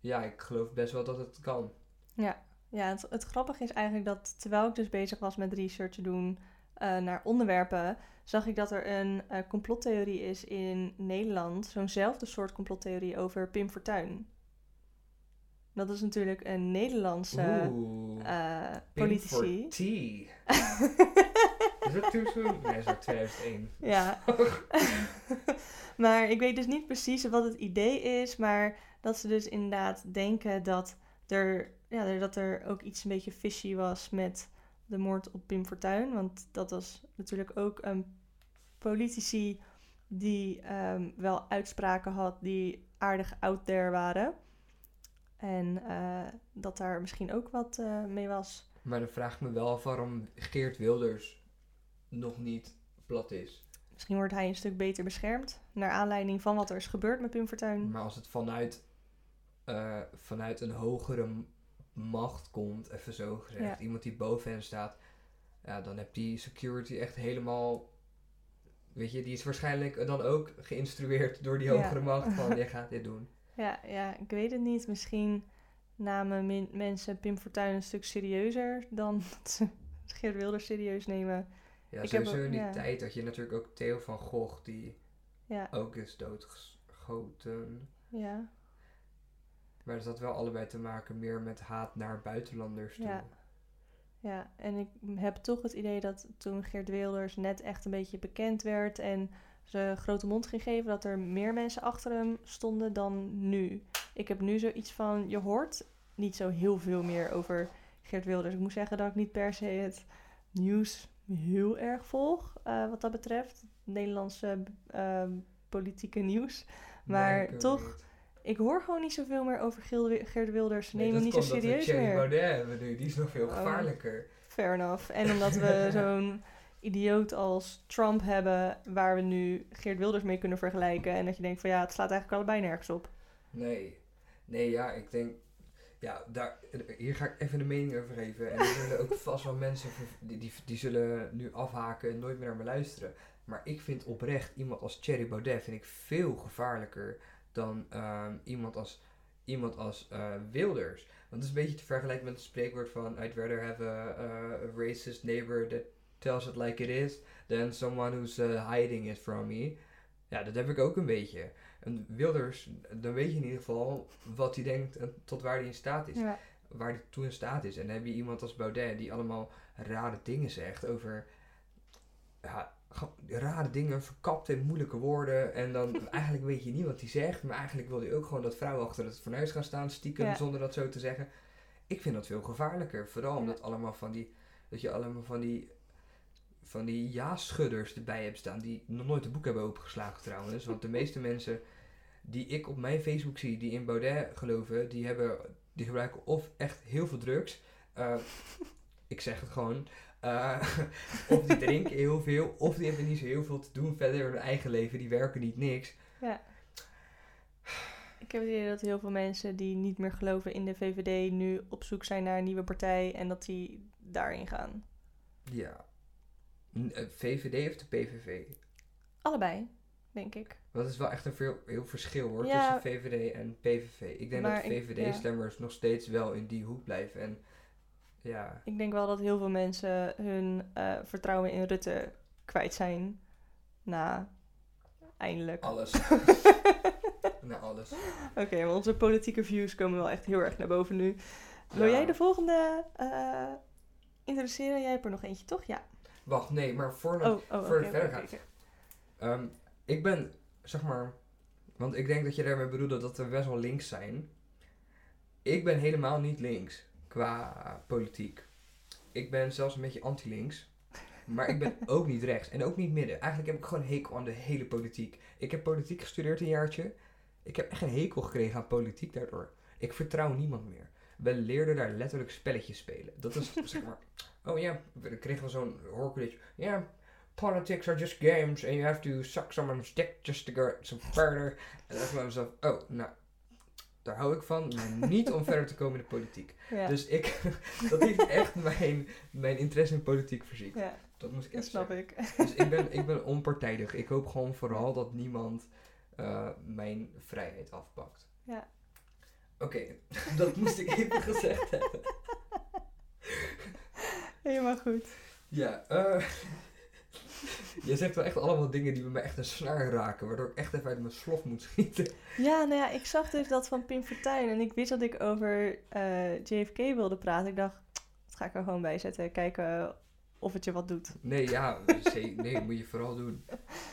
ja, ik geloof best wel dat het kan. Ja, het, het grappige is eigenlijk dat terwijl ik dus bezig was met research doen eh, naar onderwerpen, zag ik dat er een eh, complottheorie is in Nederland, zo'nzelfde soort complottheorie over Pim Fortuyn. Dat is natuurlijk een Nederlandse Oeh. eh, Pim politici. Is dat soon? Nee, dat is uit 2001. Ja. maar ik weet dus niet precies wat het idee is, maar dat ze dus inderdaad denken dat er, ja, dat er ook iets een beetje fishy was met de moord op Pim Fortuyn. Want dat was natuurlijk ook een politici die ehm, wel uitspraken had die aardig out there waren. En eh, dat daar misschien ook wat eh, mee was. Maar dan vraag ik me wel af waarom Geert Wilders nog niet plat is. Misschien wordt hij een stuk beter beschermd. Naar aanleiding van wat er is gebeurd met Pim Fortuyn. Maar als het vanuit, eh, vanuit een hogere macht komt, even zo gezegd, Ja. iemand die boven hen staat, ja, dan heb die security echt helemaal. Weet je, die is waarschijnlijk dan ook geïnstrueerd door die Ja. hogere macht van jij gaat dit doen. Ja, ja, ik weet het niet. Misschien namen mensen Pim Fortuyn een stuk serieuzer dan dat ze Geert Wilders serieus nemen. Ja, Ik heb sowieso ook- in die ja. tijd had je natuurlijk ook Theo van Gogh, die Ja, ook is doodgeschoten. ja, Maar dat had wel allebei te maken meer met haat naar buitenlanders toe. Ja. ja. En ik heb toch het idee dat toen Geert Wilders net echt een beetje bekend werd en ze grote mond ging geven, dat er meer mensen achter hem stonden dan nu. Ik heb nu zoiets van, je hoort niet zo heel veel meer over Geert Wilders. Ik moet zeggen dat ik niet per se het nieuws heel erg volg, eh, wat dat betreft. Nederlandse eh, politieke nieuws. Maar Nee, toch. Ik hoor gewoon niet zoveel meer over Geert Wilders. Ze Nee, nemen hem dat niet zo komt omdat we serieus Thierry meer. Baudet hebben nu, die is nog veel Oh. gevaarlijker. Fair enough. En omdat we zo'n idioot als Trump hebben, waar we nu Geert Wilders mee kunnen vergelijken. En dat je denkt van ja, het slaat eigenlijk allebei nergens op. Nee. Nee, ja, ik denk... Ja, daar, hier ga ik even een mening over geven. En er zullen ook vast wel mensen die, die, die zullen nu afhaken en nooit meer naar me luisteren. Maar ik vind oprecht iemand als Thierry Baudet vind ik veel gevaarlijker dan ehm, iemand als, iemand als eh, Wilders. Want het is een beetje te vergelijken met het spreekwoord van I'd rather have a, a racist neighbor that tells it like it is than someone who's eh, hiding it from me. Ja, dat heb ik ook een beetje. En Wilders, dan weet je in ieder geval wat hij denkt en tot waar hij in staat is. Ja, Waar hij toe in staat is. En dan heb je iemand als Baudet die allemaal rare dingen zegt over... Ja, rare dingen, verkapt in moeilijke woorden. En dan eigenlijk weet je niet wat hij zegt. Maar eigenlijk wil hij ook gewoon dat vrouwen achter het fornuis gaan staan, stiekem, Ja. zonder dat zo te zeggen. Ik vind dat veel gevaarlijker. Vooral Ja. omdat allemaal van die, dat je allemaal van die, van die ja-schudders erbij hebt staan. Die nog nooit een boek hebben opengeslagen trouwens. Want de meeste mensen die ik op mijn Facebook zie, die in Baudet geloven, die, hebben, die gebruiken of echt heel veel drugs. eh, ik zeg het gewoon. Eh, of die drinken heel veel, of die hebben niet zo heel veel te doen verder in hun eigen leven. Die werken niet niks. Ja. Ik heb het idee dat heel veel mensen die niet meer geloven in de VVD nu op zoek zijn naar een nieuwe partij en dat die daarin gaan. Ja. Eh, VVD of de PVV? Allebei, denk ik. Dat is wel echt een veel, heel verschil hoor, Ja. tussen VVD en PVV. Ik denk dat VVD-stemmers nog steeds wel in die hoek blijven. En ja, Ik denk wel dat heel veel mensen hun eh, vertrouwen in Rutte kwijt zijn. Na eindelijk. alles. nou, alles. Oké, maar onze politieke views komen wel echt heel erg naar boven nu. Wil Ja. jij de volgende eh, introduceren? Jij hebt er nog eentje, toch? Ja. Wacht, nee, maar Oh, oh voor het oké, verder gaat. Ehm, ik ben, zeg maar, want ik denk dat je daarmee bedoelde dat we best wel links zijn. Ik ben helemaal niet links qua politiek. Ik ben zelfs een beetje anti-links. Maar ik ben ook niet rechts en ook niet midden. Eigenlijk heb ik gewoon hekel aan de hele politiek. Ik heb politiek gestudeerd een jaartje. Ik heb echt een hekel gekregen aan politiek daardoor. Ik vertrouw niemand meer. We leerden daar letterlijk spelletjes spelen. Dat is zeg maar. Oh ja, we kregen we zo'n hoorcollege. Ja, politics are just games and you have to suck someone's dick just to go some further. En dan dacht ik mezelf, oh, nou, daar hou ik van, maar niet om verder te komen in de politiek. Ja. Dus ik, dat heeft echt mijn, mijn interesse in politiek verziekt. ja, Dat moest ik dat echt snap zeggen. ik. Dus ik ben, ik ben onpartijdig. Ik hoop gewoon vooral dat niemand eh, mijn vrijheid afpakt. Ja. Oké, dat moest ik even gezegd hebben. Helemaal goed. Ja, eh je zegt wel echt allemaal dingen die bij mij echt een snaar raken, waardoor ik echt even uit mijn slof moet schieten. Ja, nou ja, ik zag dus dat van Pim Fortuyn en ik wist dat ik over eh, JFK wilde praten. Ik dacht, dat ga ik er gewoon bij zetten. Kijken of het je wat doet. Nee, ja, nee, moet je vooral doen.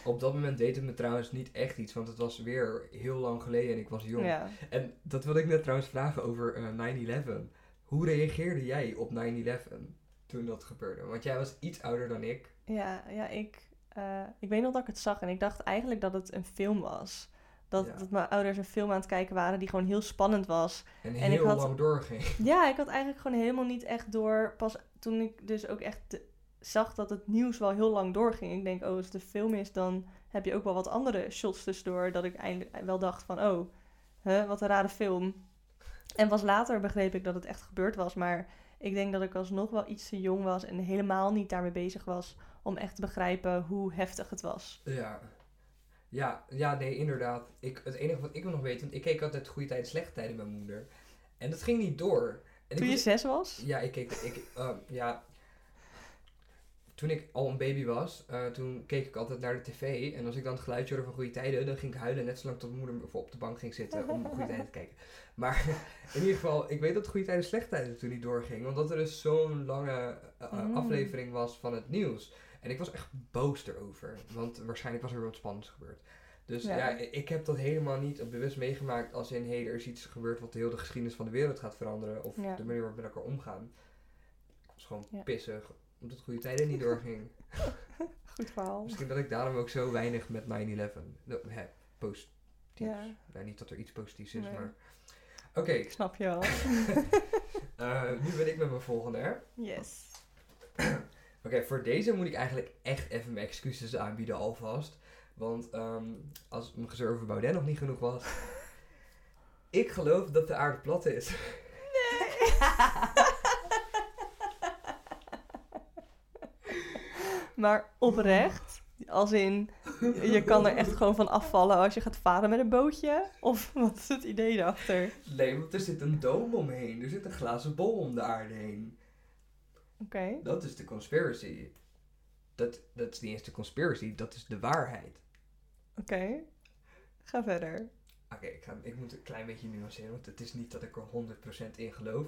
Op dat moment deed het me trouwens niet echt iets, want het was weer heel lang geleden en ik was jong. Ja. En dat wilde ik net trouwens vragen over eh 9-11. Hoe reageerde jij op 9-11 toen dat gebeurde? Want jij was iets ouder dan ik. Ja, ja ik, eh, ik weet nog dat ik het zag en ik dacht eigenlijk dat het een film was. Dat, Ja. dat mijn ouders een film aan het kijken waren die gewoon heel spannend was. En, En ik heel had- lang doorging. Ja, ik had eigenlijk gewoon helemaal niet echt door. Pas toen ik dus ook echt de- zag dat het nieuws wel heel lang doorging. Ik denk, oh, als het een film is, dan heb je ook wel wat andere shots tussendoor. Dat ik eindelijk wel dacht van, oh, hè, wat een rare film. En pas later begreep ik dat het echt gebeurd was. Maar ik denk dat ik alsnog wel iets te jong was en helemaal niet daarmee bezig was om echt te begrijpen hoe heftig het was. Ja. Ja, ja, nee, inderdaad. Ik, het enige wat ik nog weet, want ik keek altijd goede tijden, slechte tijden met mijn moeder. En dat ging niet door. En Toen ik je zes was? Ja, ik keek, ik, ehm, ja. Toen ik al een baby was, eh, toen keek ik altijd naar de tv. En als ik dan het geluidje hoorde van goede tijden, dan ging ik huilen net zolang tot mijn moeder voor op de bank ging zitten om goede tijden te kijken. Maar in ieder geval, ik weet dat goede tijden, slechte tijden toen niet doorging. Omdat er dus zo'n lange eh, Mm. aflevering was van het nieuws. En ik was echt boos erover. Want waarschijnlijk was er weer wat spannends gebeurd. Dus Ja. ik heb dat helemaal niet bewust meegemaakt als in, hé, er is iets gebeurd wat de hele geschiedenis van de wereld gaat veranderen. Of Ja. de manier waarop we met elkaar omgaan. Ik was gewoon Ja. pissig, omdat goede tijden niet doorging. Goed verhaal. Misschien dat ik daarom ook zo weinig met 9-11 no, hè, positiefs. Ja. Nou, niet dat er iets positiefs is, Nee. maar... Oké, Ik snap je wel. eh, nu ben ik met mijn volgende, hè? Yes. Oké, voor deze moet ik eigenlijk echt even mijn excuses aanbieden alvast. Want ehm, als mijn gezeur over Baudet nog niet genoeg was... ik geloof dat de aarde plat is. Maar oprecht, als in, je kan er echt gewoon van afvallen als je gaat varen met een bootje? Of wat is het idee daarachter? Nee, want er zit een doom omheen. Er zit een glazen bol om de aarde heen. Oké. Dat is de conspiracy. Dat, dat is niet eens de conspiracy, dat is de waarheid. Oké. Ga verder. Oké, ik, ga- ik moet een klein beetje nuanceren, want het is niet dat ik er 100% in geloof.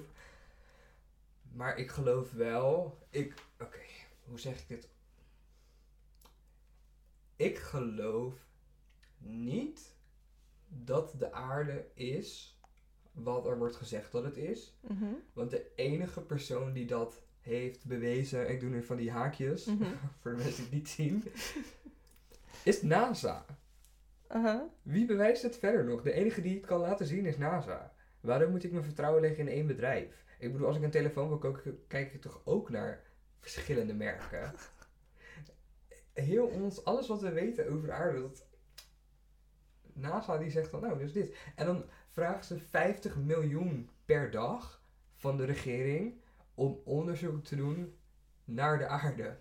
Maar ik geloof wel. Ik. Oké, hoe zeg ik dit? Ik geloof niet dat de aarde is wat er wordt gezegd dat het is. Mhm. Want de enige persoon die dat heeft bewezen, ik doe nu van die haakjes, Mhm. voor de mensen die het niet zien, is NASA. Uh-huh. Wie bewijst het verder nog? De enige die het kan laten zien is NASA. Waarom moet ik mijn vertrouwen leggen in één bedrijf? Ik bedoel, als ik een telefoon wil kopen, kijk ik toch ook naar verschillende merken. Heel ons, alles wat we weten over de aarde, dat... NASA die zegt dan, nou, dus dit. En dan vragen ze 50 miljoen per dag van de regering om onderzoek te doen naar de aarde.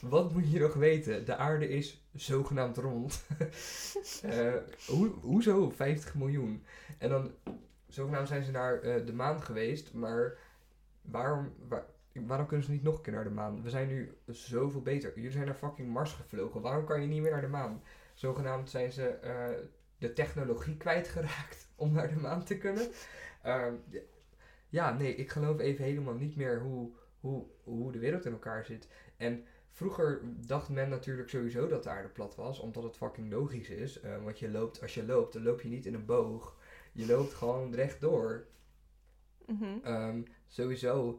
Wat moet je nog weten? De aarde is zogenaamd rond. Eh, hoe, hoezo 50 miljoen? En dan, zogenaamd zijn ze naar eh, de maan geweest, maar waarom, waar- waarom kunnen ze niet nog een keer naar de maan? We zijn nu zoveel beter. Jullie zijn naar fucking Mars gevlogen. Waarom kan je niet meer naar de maan? Zogenaamd zijn ze eh, de technologie kwijtgeraakt om naar de maan te kunnen. Ehm, ja, nee, ik geloof even helemaal niet meer hoe, hoe, hoe de wereld in elkaar zit. En vroeger dacht men natuurlijk sowieso dat de aarde plat was, omdat het fucking logisch is. Eh, want je loopt, als je loopt, dan loop je niet in een boog. Je loopt gewoon rechtdoor. Ehm, sowieso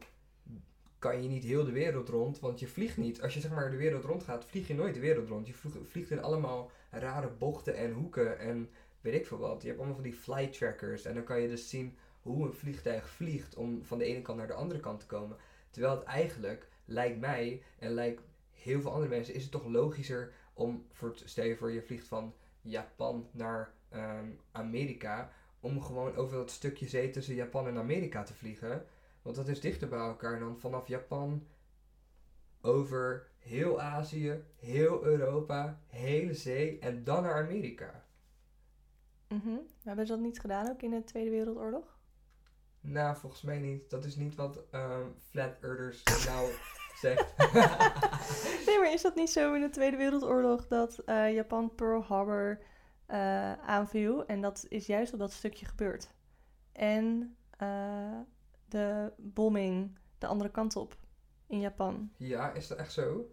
kan je niet heel de wereld rond, want je vliegt niet. Als je zeg maar de wereld rond gaat, vlieg je nooit de wereld rond. Je vlieg- vliegt in allemaal rare bochten en hoeken en weet ik veel wat. Je hebt allemaal van die flight trackers en dan kan je dus zien hoe een vliegtuig vliegt om van de ene kant naar de andere kant te komen. Terwijl het eigenlijk, lijkt mij en lijkt heel veel andere mensen, is het toch logischer om, voor, stel je voor je vliegt van Japan naar ehm, Amerika, om gewoon over dat stukje zee tussen Japan en Amerika te vliegen. Want dat is dichter bij elkaar dan vanaf Japan over heel Azië, heel Europa, hele zee en dan naar Amerika. Mhm. Hebben ze dat niet gedaan ook in de Tweede Wereldoorlog? Nou, volgens mij niet. Dat is niet wat ehm, Flat Earthers nou zegt. Nee, maar is dat niet zo in de Tweede Wereldoorlog dat eh, Japan Pearl Harbor eh, aanviel? En dat is juist op dat stukje gebeurd. En eh, de bombing de andere kant op in Japan. ja, is dat echt zo?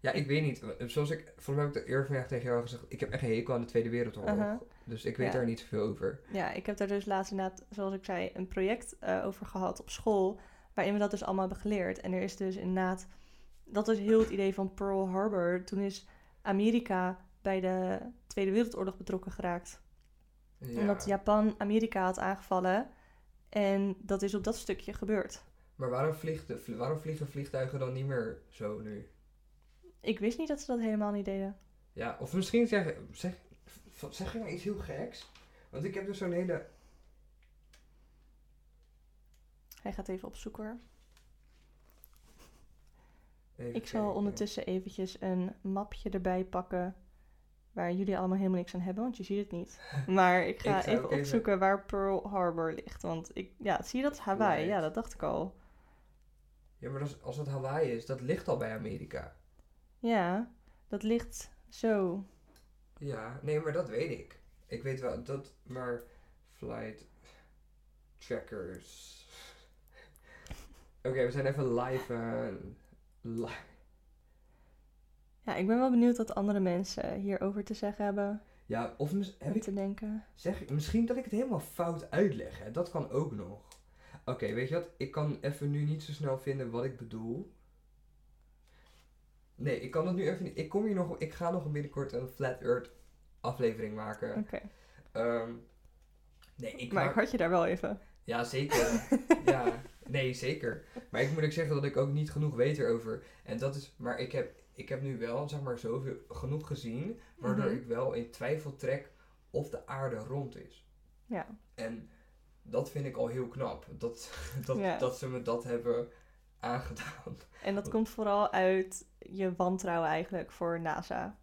Ja, ik weet niet. Zoals ik, volgens mij heb ik het eerder vandaag tegen jou gezegd. Ik heb echt een hekel aan de Tweede Wereldoorlog. Dus ik weet Ja. daar niet zoveel over. Ja, ik heb daar dus laatst inderdaad, zoals ik zei, een project eh, over gehad op school. Waarin we dat dus allemaal hebben geleerd. En er is dus inderdaad, dat is heel het idee van Pearl Harbor. Toen is Amerika bij de Tweede Wereldoorlog betrokken geraakt. Ja. Omdat Japan Amerika had aangevallen. En dat is op dat stukje gebeurd. Maar waarom, vliegt de, waarom vliegen vliegtuigen dan niet meer zo nu? Ik wist niet dat ze dat helemaal niet deden. Ja, of misschien zeg, zeg, zeg je nou iets heel geks? Want ik heb dus zo'n hele... Hij gaat even opzoeken hoor. even Ik zal ondertussen eventjes een mapje erbij pakken. Waar jullie allemaal helemaal niks aan hebben, want je ziet het niet. Maar ik ga Ik even opzoeken waar Pearl Harbor ligt. Want ik, ja, zie je dat? Hawaii. Right. Ja, dat dacht ik al. Ja, maar dat als het Hawaii is, dat ligt al bij Amerika. Ja, dat ligt zo. Ja, nee, maar dat weet ik. Ik weet wel dat, maar flight trackers. Oké, we zijn even live. eh, li- Ja, ik ben wel benieuwd wat andere mensen hierover te zeggen hebben. ja, of heb ik, te denken. zeg ik misschien dat ik het helemaal fout uitleg. Hè? Dat kan ook nog. Oké, weet je wat? Ik kan even nu niet zo snel vinden wat ik bedoel. Nee, ik kan het nu even niet. Ik kom hier nog. Ik ga nog binnenkort een Flat Earth aflevering maken. Oké. Ehm, nee, ik Maar maak- ik had je daar wel even. Ja, zeker. ja, nee, zeker. Maar ik moet ook zeggen dat ik ook niet genoeg weet erover. En dat is, maar ik heb, ik heb nu wel, zeg maar, zoveel genoeg gezien, waardoor Mhm. ik wel in twijfel trek of de aarde rond is. Ja. En dat vind ik al heel knap. Dat, dat, Ja. dat ze me dat hebben aangedaan. En dat komt vooral uit je wantrouwen eigenlijk voor NASA.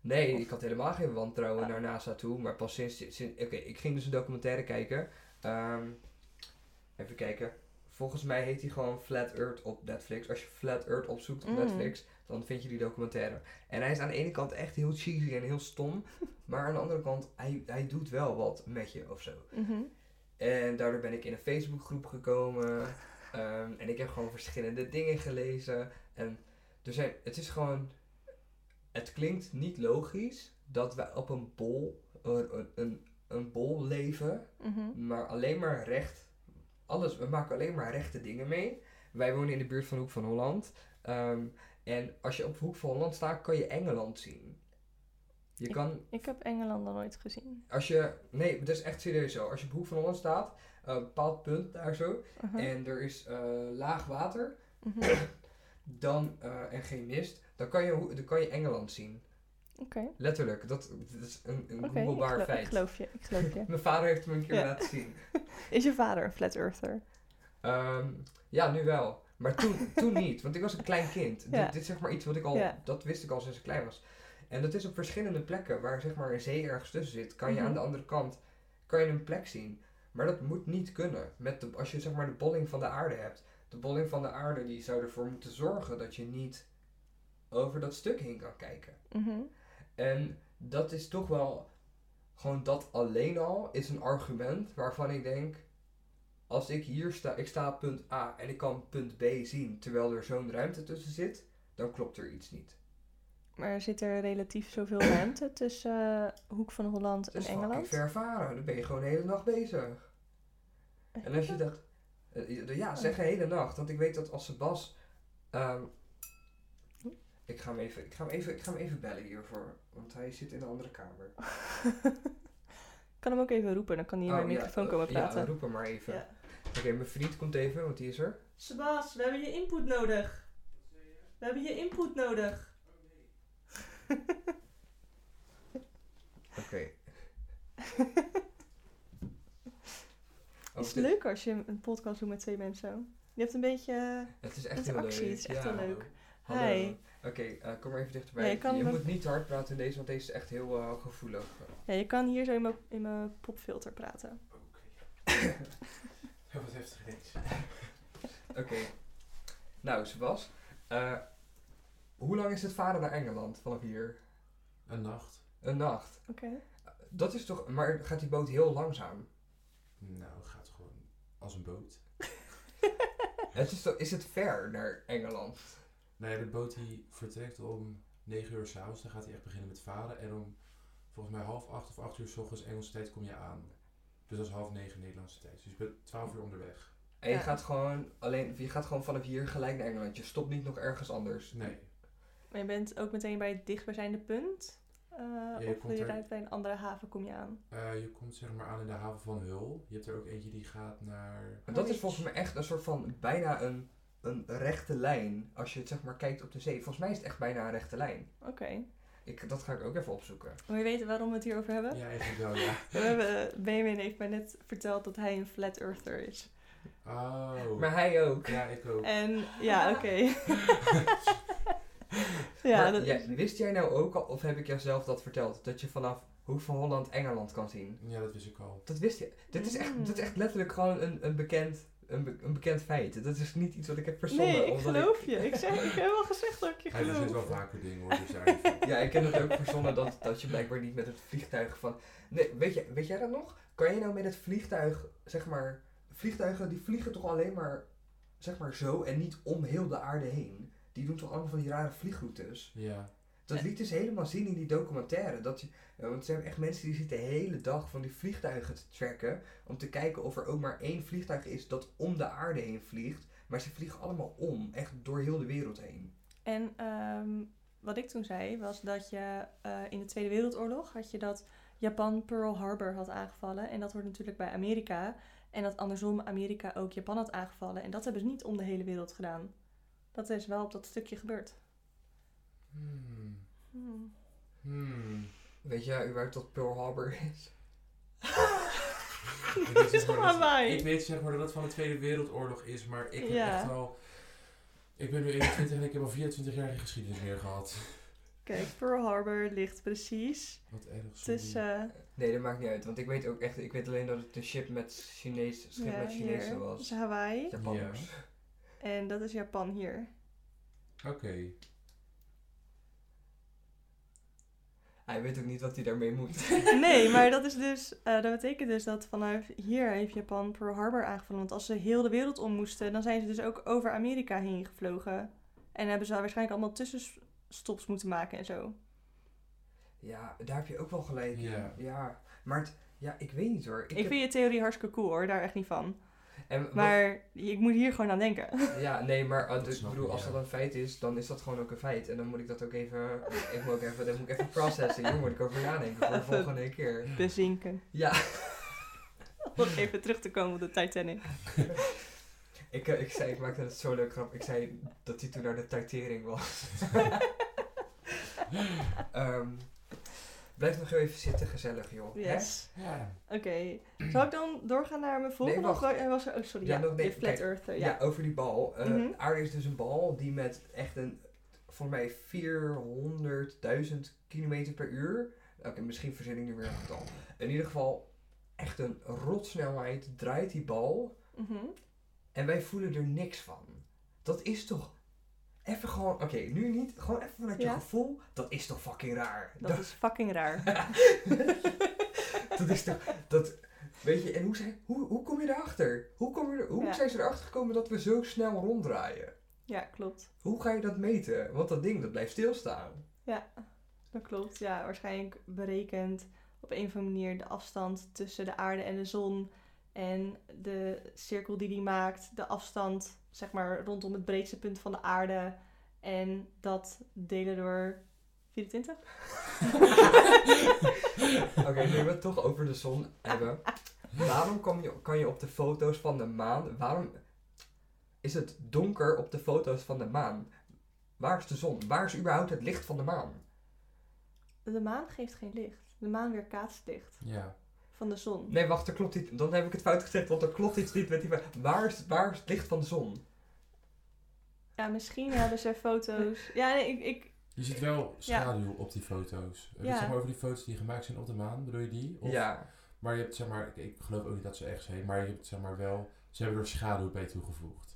Nee, Of- ik had helemaal geen wantrouwen Ah. naar NASA toe. Maar pas sinds... sinds Oké, ik ging dus een documentaire kijken. Ehm, even kijken. Volgens mij heet die gewoon Flat Earth op Netflix. Als je Flat Earth opzoekt op Mm. Netflix, dan vind je die documentaire. En hij is aan de ene kant echt heel cheesy en heel stom. maar aan de andere kant, hij, hij doet wel wat met je of zo. Mhm. En daardoor ben ik in een Facebookgroep gekomen. Ehm, en ik heb gewoon verschillende dingen gelezen. En er zijn, het is gewoon. het klinkt niet logisch dat wij op een bol, een, een- een, een bol leven, Mhm. maar alleen maar recht. Alles, we maken alleen maar rechte dingen mee. Wij wonen in de buurt van Hoek van Holland. Ehm, en als je op Hoek van Holland staat, kan je Engeland zien. Je kan, Ik heb Engeland nog nooit gezien. als je, nee, het is echt serieus zo. Als je op Hoek van Holland staat, een bepaald punt daar zo, Uh-huh. en er is eh, laag water, Mhm. dan, eh, en geen mist, dan kan, je, dan kan je Engeland zien. Oké, Letterlijk, dat, dat is een, een oké. ik, geloof- ik feit. geloof je. Ik geloof je. Mijn vader heeft hem een keer Ja. laten zien. Is je vader een flat earther? Ehm, ja, nu wel. Maar toen, toen niet, want ik was een klein kind. Ja. Dit, dit is zeg maar iets wat ik al, Ja. dat wist ik al sinds ik klein was. En dat is op verschillende plekken, waar zeg maar een zee ergens tussen zit, kan je Mhm. aan de andere kant, kan je een plek zien. Maar dat moet niet kunnen, met de, als je zeg maar de bolling van de aarde hebt. De bolling van de aarde die zou ervoor moeten zorgen dat je niet over dat stuk heen kan kijken. Mhm. En dat is toch wel, gewoon dat alleen al is een argument waarvan ik denk, als ik hier sta, ik sta op punt A en ik kan punt B zien terwijl er zo'n ruimte tussen zit, dan klopt er iets niet. Maar zit er relatief zoveel ruimte tussen eh, Hoek van Holland en is Engeland? ver varen, dan ben je gewoon de hele nacht bezig. En als je dat, eh, ja, zeg een hele nacht, want ik weet dat als Sebas, ehm, ik ga hem even, ik ga hem even, ik ga hem even bellen hiervoor, want hij zit in een andere kamer. Ik kan hem ook even roepen, dan kan hij in mijn Oh, ja, microfoon eh, komen praten. Ja, roep hem maar even. Ja. Oké, mijn vriend komt even, want die is er. Sebas, we hebben je input nodig. We hebben je input nodig. Oké. Is het dit- leuk als je een podcast doet met twee mensen? Je hebt een beetje Het is echt heel interactie, leuk. het is echt ja. heel leuk. Hallo. Hi. Oké, eh, kom maar even dichterbij. Ja, je moet niet te hard praten in deze, want deze is echt heel eh, gevoelig. Ja, je kan hier zo in mijn, in mijn popfilter praten. Ja, wat heftig ineens. Oké. Nou, Sebas. eh, hoe lang is het varen naar Engeland vanaf hier? Een nacht. Een nacht. Oké. Dat is toch... Maar gaat die boot heel langzaam? Nou, het gaat gewoon als een boot. Het is, toch, is het ver naar Engeland? Nou ja, de boot die vertrekt om 9 uur s'avonds. Dan gaat hij echt beginnen met varen. En om volgens mij half 8 of 8 uur s ochtends Engelse tijd kom je aan. Dus dat is half 9 Nederlandse tijd. Dus je bent 12 uur onderweg. En je Ja. gaat gewoon alleen... Je gaat gewoon vanaf hier gelijk naar Engeland. Je stopt niet nog ergens anders. Nee. Maar je bent ook meteen bij het dichtstbijzijnde punt? Eh, je of komt je rijdt bij een andere haven, kom je aan? Eh, je komt zeg maar aan in de haven van Hull. Je hebt er ook eentje die gaat naar... Maar dat is volgens mij echt een soort van bijna een, een rechte lijn. Als je het zeg maar kijkt op de zee. Volgens mij is het echt bijna een rechte lijn. Oké. Ik, dat ga ik ook even opzoeken. Wil je weten waarom we het hierover hebben? Ja, eigenlijk wel, ja. We hebben, eh, Benjamin heeft mij net verteld dat hij een flat earther is. Oh. Maar hij ook. Ja, ik ook. En ja, oké. ja, dat, wist jij nou ook al, of heb ik jou zelf dat verteld, dat je vanaf Hoek van Holland Engeland kan zien? Ja, dat wist ik al. Dat wist je. Dit is echt, Mm. dit is echt letterlijk gewoon een, een, bekend, een, be- een bekend feit. Dat is niet iets wat ik heb verzonnen. nee, ik omdat geloof je. Ik, zeg, ik heb wel gezegd dat ik je Hij verzint wel geloof. vaker dingen hoor, dus. Ja, ik heb het ook verzonnen dat, dat je blijkbaar niet met het vliegtuig van... Nee, weet, je, weet jij dat nog? Kan je nou met het vliegtuig, zeg maar... Vliegtuigen die vliegen toch alleen maar, zeg maar zo en niet om heel de aarde heen? Die doen toch allemaal van die rare vliegroutes? Ja. Dat liet dus helemaal zien in die documentaire. Dat je, eh, want er zijn echt mensen die zitten de hele dag van die vliegtuigen te tracken. Om te kijken of er ook maar één vliegtuig is dat om de aarde heen vliegt. Maar ze vliegen allemaal om, echt door heel de wereld heen. En ehm, wat ik toen zei, was dat je eh, in de Tweede Wereldoorlog had je dat Japan Pearl Harbor had aangevallen. En dat hoort natuurlijk bij Amerika. En dat andersom Amerika ook Japan had aangevallen. En dat hebben ze niet om de hele wereld gedaan. Dat is wel op dat stukje gebeurd. Hmm. Hmm. Hmm. Weet jij überhaupt wat Pearl Harbor is? Ik weet, is zeg maar dat-? Ik weet zeg maar dat het van de Tweede Wereldoorlog is, maar ik heb Ja. echt wel... Ik ben nu 21 en ik heb al 24 jaar geen geschiedenis meer gehad. Kijk, Pearl Harbor ligt precies Wat erg, tussen... Nee, dat maakt niet uit. Want ik weet ook echt, ik weet alleen dat het een ship met Chinees, schip ja, met Chinezen was. Dat is Hawaii. Japanners. En dat is Japan hier. Oké. Hij weet ook niet wat hij daarmee moet. Nee, maar dat is dus, eh, dat betekent dus dat vanuit hier heeft Japan Pearl Harbor aangevallen. Want als ze heel de wereld om moesten, dan zijn ze dus ook over Amerika heen gevlogen. En hebben ze waarschijnlijk allemaal tussen stops moeten maken en zo. Ja, daar heb je ook wel gelijk in. Ja. Ja. Maar het, ja, ik weet niet hoor. Ik, heb- vind je theorie hartstikke cool hoor, daar echt niet van. En wat- Maar ik moet hier gewoon aan denken. Ja, nee, maar uh, Dat dus, ik bedoel, als dat een feit is, dan is dat gewoon ook een feit. En dan moet ik dat ook even, ik moet ook even, dan moet ik even processen. Hier moet ik over nadenken voor de Even. volgende keer. Bezinken. Ja, Om even terug te komen op de Titanic. ik, eh, ik zei, ik maakte het zo leuk grap. Ik zei dat hij toen naar de titering was. Ehm, blijf nog heel even zitten, gezellig joh. Yes. Ja. Oké. Zal ik dan doorgaan naar mijn volgende? wacht. of wa- was er, oh, sorry. Ja, Ja, nog- nee, de Flat. Earther. Ja, Ja. over die bal. Eh Mhm. Aarde is dus een bal die met echt een, voor mij 400.000 kilometer per uur. Oké, misschien verzin ik nu weer een getal. In ieder geval, echt een rotsnelheid draait die bal. Mhm. En wij voelen er niks van. Dat is toch. Even gewoon, oké, nu niet. Gewoon even vanuit je Ja. gevoel. Dat is toch fucking raar. Dat is fucking raar. dat is toch. Dat, weet je, en hoe, zijn, hoe, hoe kom je erachter? Hoe, kom je er, hoe Ja. zijn ze erachter gekomen dat we zo snel ronddraaien? Ja, klopt. Hoe ga je dat meten? Want dat ding dat blijft stilstaan. Dat klopt. Ja, waarschijnlijk berekend op een of andere manier de afstand tussen de aarde en de zon. En de cirkel die die maakt, de afstand zeg maar rondom het breedste punt van de aarde. En dat delen door 24. Oké, nu we het toch over de zon hebben. Waarom kan je, kan je op de foto's van de maan. Waarom is het donker op de foto's van de maan? Waar is de zon? Waar is überhaupt het licht van de maan? De maan geeft geen licht. De maan weerkaatst licht Ja. Van de zon. Nee, wacht, er klopt iets. Dan heb ik het fout gezegd, want er klopt iets niet met die. Waar is, waar is het licht van de zon? Ja, misschien hebben ze foto's. Ja, nee, ik, ik, Je ziet wel schaduw op die foto's. Heb je Ja. het zeg maar over die foto's die gemaakt zijn op de maan? Bedoel je die? Of- Ja. Maar je hebt zeg maar, ik, ik geloof ook niet dat ze echt zijn, maar je hebt zeg maar wel, ze hebben er schaduw bij toegevoegd.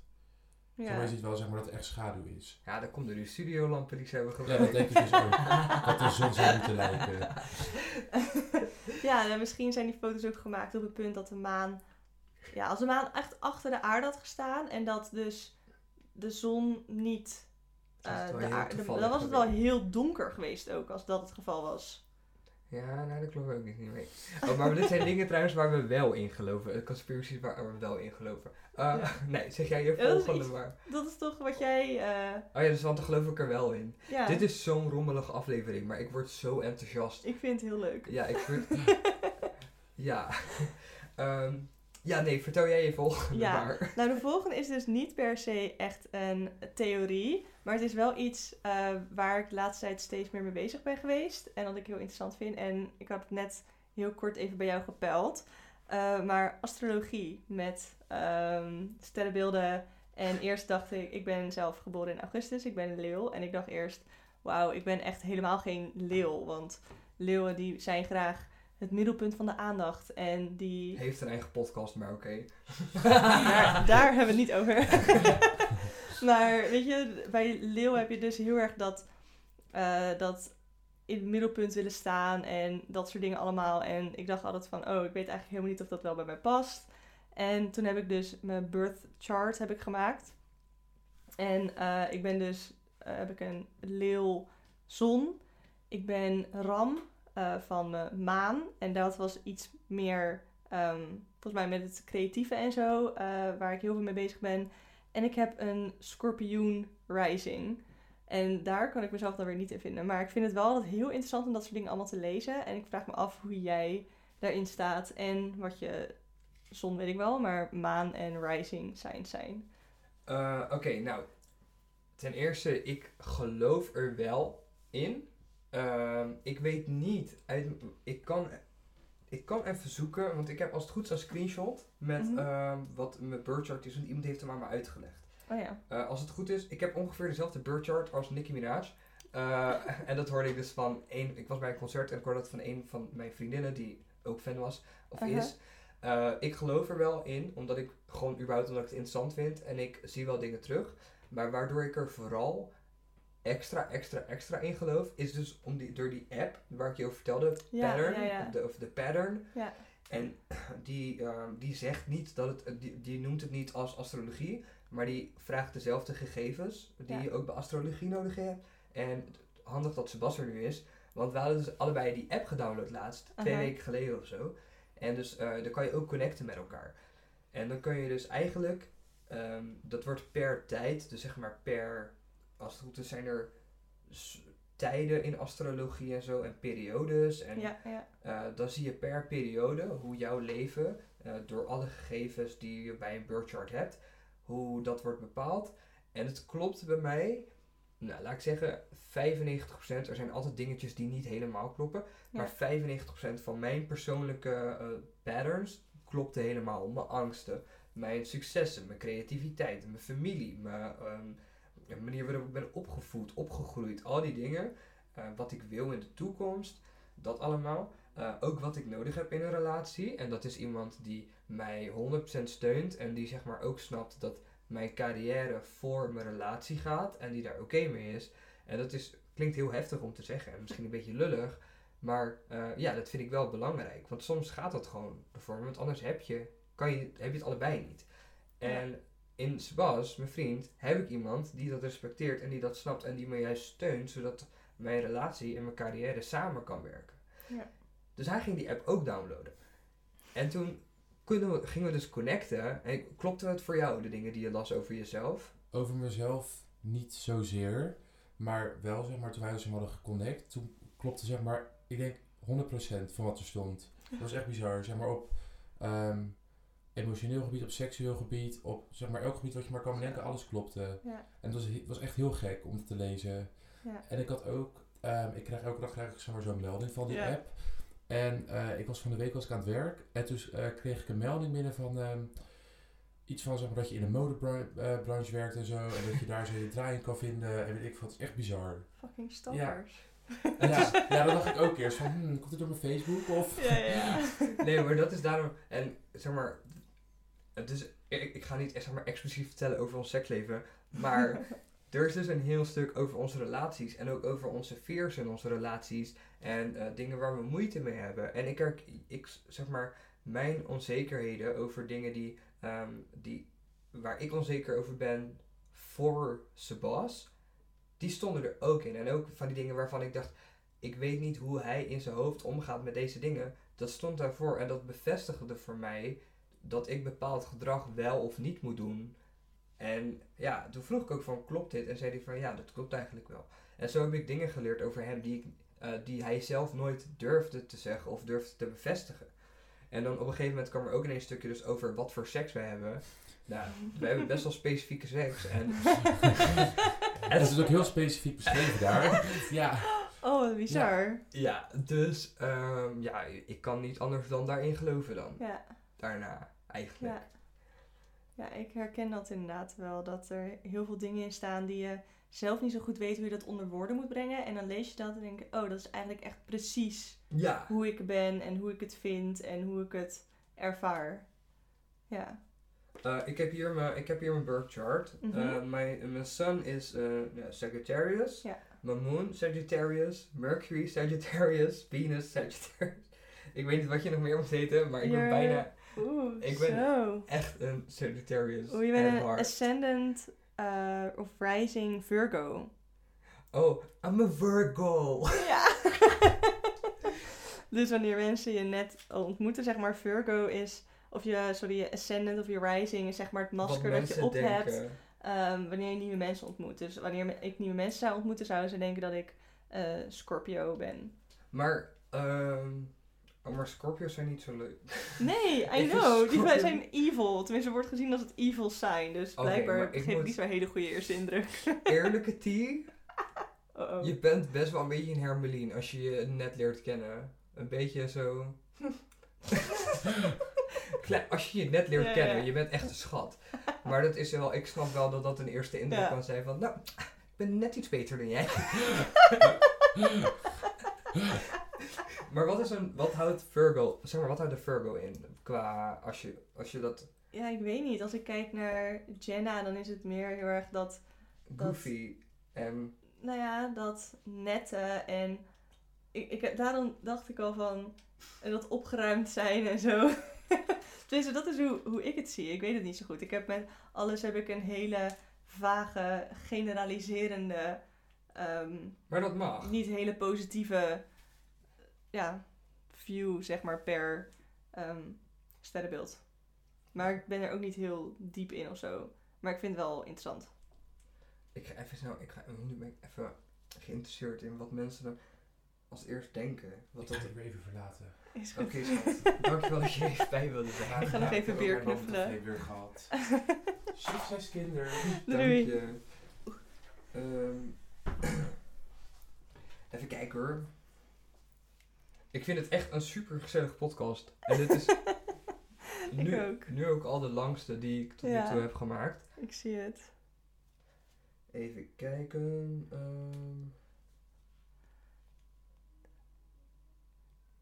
Ja. je ziet wel zeg maar dat er echt schaduw is. Ja, dan komt er nu studiolampen die ze hebben Ja, gebruikt. dat denk ik dus ook. Dat de zon zou moeten lijken. ja, nou, misschien zijn die foto's ook gemaakt op het punt dat de maan... Ja, als de maan echt achter de aarde had gestaan en dat dus de zon niet... Dat is eh, wel de aarde, dan was het wel heel donker geweest ook, als dat het geval was. Ja, nou, daar geloof ik ook niet mee. Oh, maar dit zijn dingen trouwens waar we wel in geloven. Uh, conspiracies waar we wel in geloven. Uh, Ja. Nee, zeg jij je dat volgende maar. Dat is toch wat jij... eh, Oh ja, dus want dan geloof ik er wel in. ja, Dit is zo'n rommelige aflevering, maar ik word zo enthousiast. ik vind het heel leuk. Ja, ik vind... ja. Ehm, ja, nee, vertel jij je volgende maar. Nou, de volgende is dus niet per se echt een theorie, maar het is wel iets eh, waar ik de laatste tijd steeds meer mee bezig ben geweest en dat ik heel interessant vind. En ik had het net heel kort even bij jou gepeld. Eh, maar astrologie met ehm, sterrenbeelden. En eerst dacht ik, ik ben zelf geboren in augustus, ik ben een leeuw. En ik dacht eerst, wauw, ik ben echt helemaal geen leeuw. Want leeuwen die zijn graag het middelpunt van de aandacht. En die Heeft een eigen podcast, maar oké. daar, daar hebben we het niet over. maar weet je, bij leeuw heb je dus heel erg dat, eh, dat in het middelpunt willen staan en dat soort dingen allemaal. En ik dacht altijd van, oh, ik weet eigenlijk helemaal niet of dat wel bij mij past. En toen heb ik dus mijn birth chart heb ik gemaakt. En eh, ik ben dus, eh, heb ik een leeuw zon. Ik ben ram van mijn maan. En dat was iets meer, ehm, volgens mij met het creatieve en zo, waar ik heel veel mee bezig ben. En ik heb een schorpioen rising. En daar kan ik mezelf dan weer niet in vinden. Maar ik vind het wel altijd heel interessant om dat soort dingen allemaal te lezen. En ik vraag me af hoe jij daarin staat. En wat je, zon weet ik wel, maar maan en rising signs zijn. Eh, Oké, nou. Ten eerste, ik geloof er wel in. Ehm, ik weet niet. Ik, kan, ik kan even zoeken, want ik heb als het goed is een screenshot met Mhm. ehm, wat mijn birth chart is. Want iemand heeft hem aan me uitgelegd. Oh ja. Eh, als het goed is, ik heb ongeveer dezelfde birth chart als Nicki Minaj. Eh, en dat hoorde ik dus van één. Ik was bij een concert en ik hoorde dat van een van mijn vriendinnen die ook fan was of Uh-huh. is. Eh, ik geloof er wel in, omdat ik gewoon überhaupt omdat ik het interessant vind en ik zie wel dingen terug. Maar waardoor ik er vooral extra, extra, extra in geloof, is dus om die, door die app waar ik je over vertelde, Ja, pattern, ja, ja. De, of de pattern. Ja. En die, ehm, die zegt niet dat het, die, die noemt het niet als astrologie, maar die vraagt dezelfde gegevens die je ook bij astrologie nodig hebt. En handig dat Sebas er nu is. Want we hadden dus allebei die app gedownload laatst, twee weken geleden of zo. En dus eh dan kan je ook connecten met elkaar. En dan kun je dus eigenlijk, ehm, dat wordt per tijd, dus zeg maar per, als het goed is zijn er tijden in astrologie en zo en periodes. En Ja, ja. eh, dan zie je per periode hoe jouw leven, eh, door alle gegevens die je bij een birth chart hebt, hoe dat wordt bepaald. En het klopt bij mij, nou laat ik zeggen 95%. Er zijn altijd dingetjes die niet helemaal kloppen. Ja. Maar 95% van mijn persoonlijke eh, patterns klopte helemaal. Mijn angsten, mijn successen, mijn creativiteit, mijn familie, mijn de manier waarop ik ben opgevoed, opgegroeid. Al die dingen. eh, wat ik wil in de toekomst. Dat allemaal. Eh, ook wat ik nodig heb in een relatie. En dat is iemand die mij 100% steunt. En die zeg maar ook snapt dat mijn carrière voor mijn relatie gaat. En die daar oké mee is. En dat is, klinkt heel heftig om te zeggen. En misschien een beetje lullig. Maar eh, ja, dat vind ik wel belangrijk. Want soms gaat dat gewoon ervoor. Want anders heb je, kan je, heb je het allebei niet. En in Sebas, mijn vriend, heb ik iemand die dat respecteert en die dat snapt en die me juist steunt, zodat mijn relatie en mijn carrière samen kan werken. Ja. Dus hij ging die app ook downloaden. En toen we, gingen we dus connecten. En klopte het voor jou, de dingen die je las over jezelf? Over mezelf niet zozeer, maar wel zeg maar toen wij ons hadden geconnect, toen klopte zeg maar, ik denk 100% van wat er stond. Dat was echt bizar, zeg maar op ehm, emotioneel gebied, op seksueel gebied, op zeg maar elk gebied wat je maar kan bedenken, alles klopte. Ja. En het was, het was echt heel gek om het te lezen. Ja. En ik had ook, ehm, ik krijg elke dag krijg ik zeg maar, zo'n melding van die Ja. app. En eh, ik was van de week was ik aan het werk en toen eh, kreeg ik een melding binnen van ehm, iets van zeg maar, dat je in de modebranche werkt en zo. En dat je daar zo je draai in kan vinden en weet ik wat. Het is echt bizar. Fucking stalkers. Ja, ja, dat dacht ik ook eerst van, hmm, komt het door mijn Facebook of... Ja, ja, ja. Nee, maar dat is daarom. En zeg maar. Is, ik, ik ga niet zeg maar, expliciet vertellen over ons seksleven. Maar er is dus een heel stuk over onze relaties. En ook over onze fears in onze relaties. En eh, dingen waar we moeite mee hebben. En ik, herk- ik zeg maar. Mijn onzekerheden over dingen die, ehm, die. waar ik onzeker over ben. voor Sebas. Die stonden er ook in. En ook van die dingen waarvan ik dacht. Ik weet niet hoe hij in zijn hoofd omgaat met deze dingen dat stond daarvoor en dat bevestigde voor mij dat ik bepaald gedrag wel of niet moet doen. En ja, toen vroeg ik ook van, klopt dit? En zei hij van, ja, dat klopt eigenlijk wel. En zo heb ik dingen geleerd over hem die, ik, eh, die hij zelf nooit durfde te zeggen of durfde te bevestigen. En dan op een gegeven moment kwam er ook ineens een stukje dus over wat voor seks wij hebben. Nou, we hebben best wel specifieke seks. En, En het is ook heel specifiek beschreven daar. Ja. Oh, wat bizar. ja, dus ehm, ja, ik kan niet anders dan daarin geloven dan. Ja. Daarna, eigenlijk. Ja. ja, ik herken dat inderdaad wel. Dat er heel veel dingen in staan die je zelf niet zo goed weet hoe je dat onder woorden moet brengen. En dan lees je dat en denk je, oh, dat is eigenlijk echt precies Ja, hoe ik ben en hoe ik het vind en hoe ik het ervaar. Ja. Eh, ik, heb hier mijn, ik heb hier mijn birth chart. Mhm. Eh, mijn, mijn sun is eh, Sagittarius. Ja. Mijn moon Sagittarius. Mercury Sagittarius. Venus Sagittarius. Ik weet niet wat je nog meer moet weten, maar ik ben bijna Oeh, Ik ben- zo. echt een Sagittarius. Oeh, je bent een heart. ascendant eh, of rising Virgo. Oh, I'm a Virgo. Ja. dus wanneer mensen je net ontmoeten, zeg maar, Virgo is, of je, sorry, je ascendant of je rising is zeg maar het Wat masker dat je op hebt ehm, wanneer je nieuwe mensen ontmoet. Dus wanneer ik nieuwe mensen zou ontmoeten, zouden ze denken dat ik eh, Scorpio ben. Maar, ehm oh, maar Scorpios zijn niet zo leuk. Nee, I know. Die Scorpio- zijn evil. Tenminste, wordt gezien als het evil zijn. Dus blijkbaar ik geeft moet- niet zo'n hele goede eerste indruk. Eerlijke oh. je bent best wel een beetje een hermelien als je je net leert kennen. Een beetje zo... Klein- als je je net leert Ja, kennen, ja. je bent echt een schat. Maar dat is wel, ik snap wel dat dat een eerste indruk Ja. kan zijn van, nou, ik ben net iets beter dan jij. Maar wat is een, wat houdt Virgo, zeg maar, wat houdt de Virgo in? Qua, als je, als je dat Ja, ik weet niet. Als ik kijk naar Jenna, dan is het meer heel erg dat Dat- goofy en, nou ja, dat nette en ik, ik, daarom dacht ik al van en dat opgeruimd zijn en zo. Tenminste, dat is hoe, hoe ik het zie. Ik weet het niet zo goed. Ik heb met alles heb ik een hele vage, generaliserende ehm, Maar dat mag. niet hele positieve ja, view, zeg maar, per ehm, sterrenbeeld. Maar ik ben er ook niet heel diep in of zo. Maar ik vind het wel interessant. Ik ga even snel, ik ga, nu ben ik even geïnteresseerd in wat mensen dan als eerst denken. Wat Ik dat... ga even verlaten. Is goed. Oké, schat. Dankjewel dat je even bij wilde zijn. Ik ga nog even heb weer knuffelen. mond weer gehad. Succes kinderen. Dank Doei. je. Ehm, even kijken hoor. Ik vind het echt een super gezellige podcast. En dit is nu, ook. nu ook al de langste die ik tot Ja. nu toe heb gemaakt. Ik zie het. Even kijken. ehm.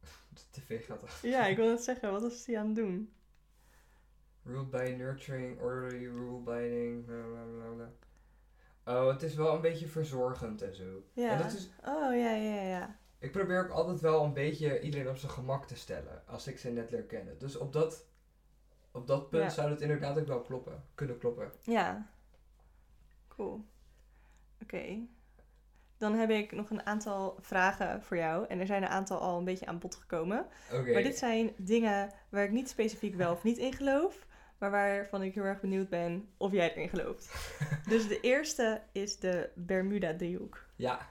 de tv gaat af. Ja, ik wil het zeggen. Wat was hij aan het doen? Ruled by nurturing, orderly rule binding. bla, bla, bla, bla. Oh, het is wel een beetje verzorgend en zo. Ja. En dat is, Oh, ja, ja, ja. Ik probeer ook altijd wel een beetje iedereen op zijn gemak te stellen. Als ik ze net leer kennen. Dus op dat, op dat punt Ja. zou het inderdaad ook wel kloppen. Kunnen kloppen. Ja. Cool. Oké. Dan heb ik nog een aantal vragen voor jou. En er zijn een aantal al een beetje aan bod gekomen. Oké. Maar dit zijn dingen waar ik niet specifiek wel of niet in geloof. Maar waarvan ik heel erg benieuwd ben of jij erin gelooft. Dus de eerste is de Bermuda-driehoek. Ja,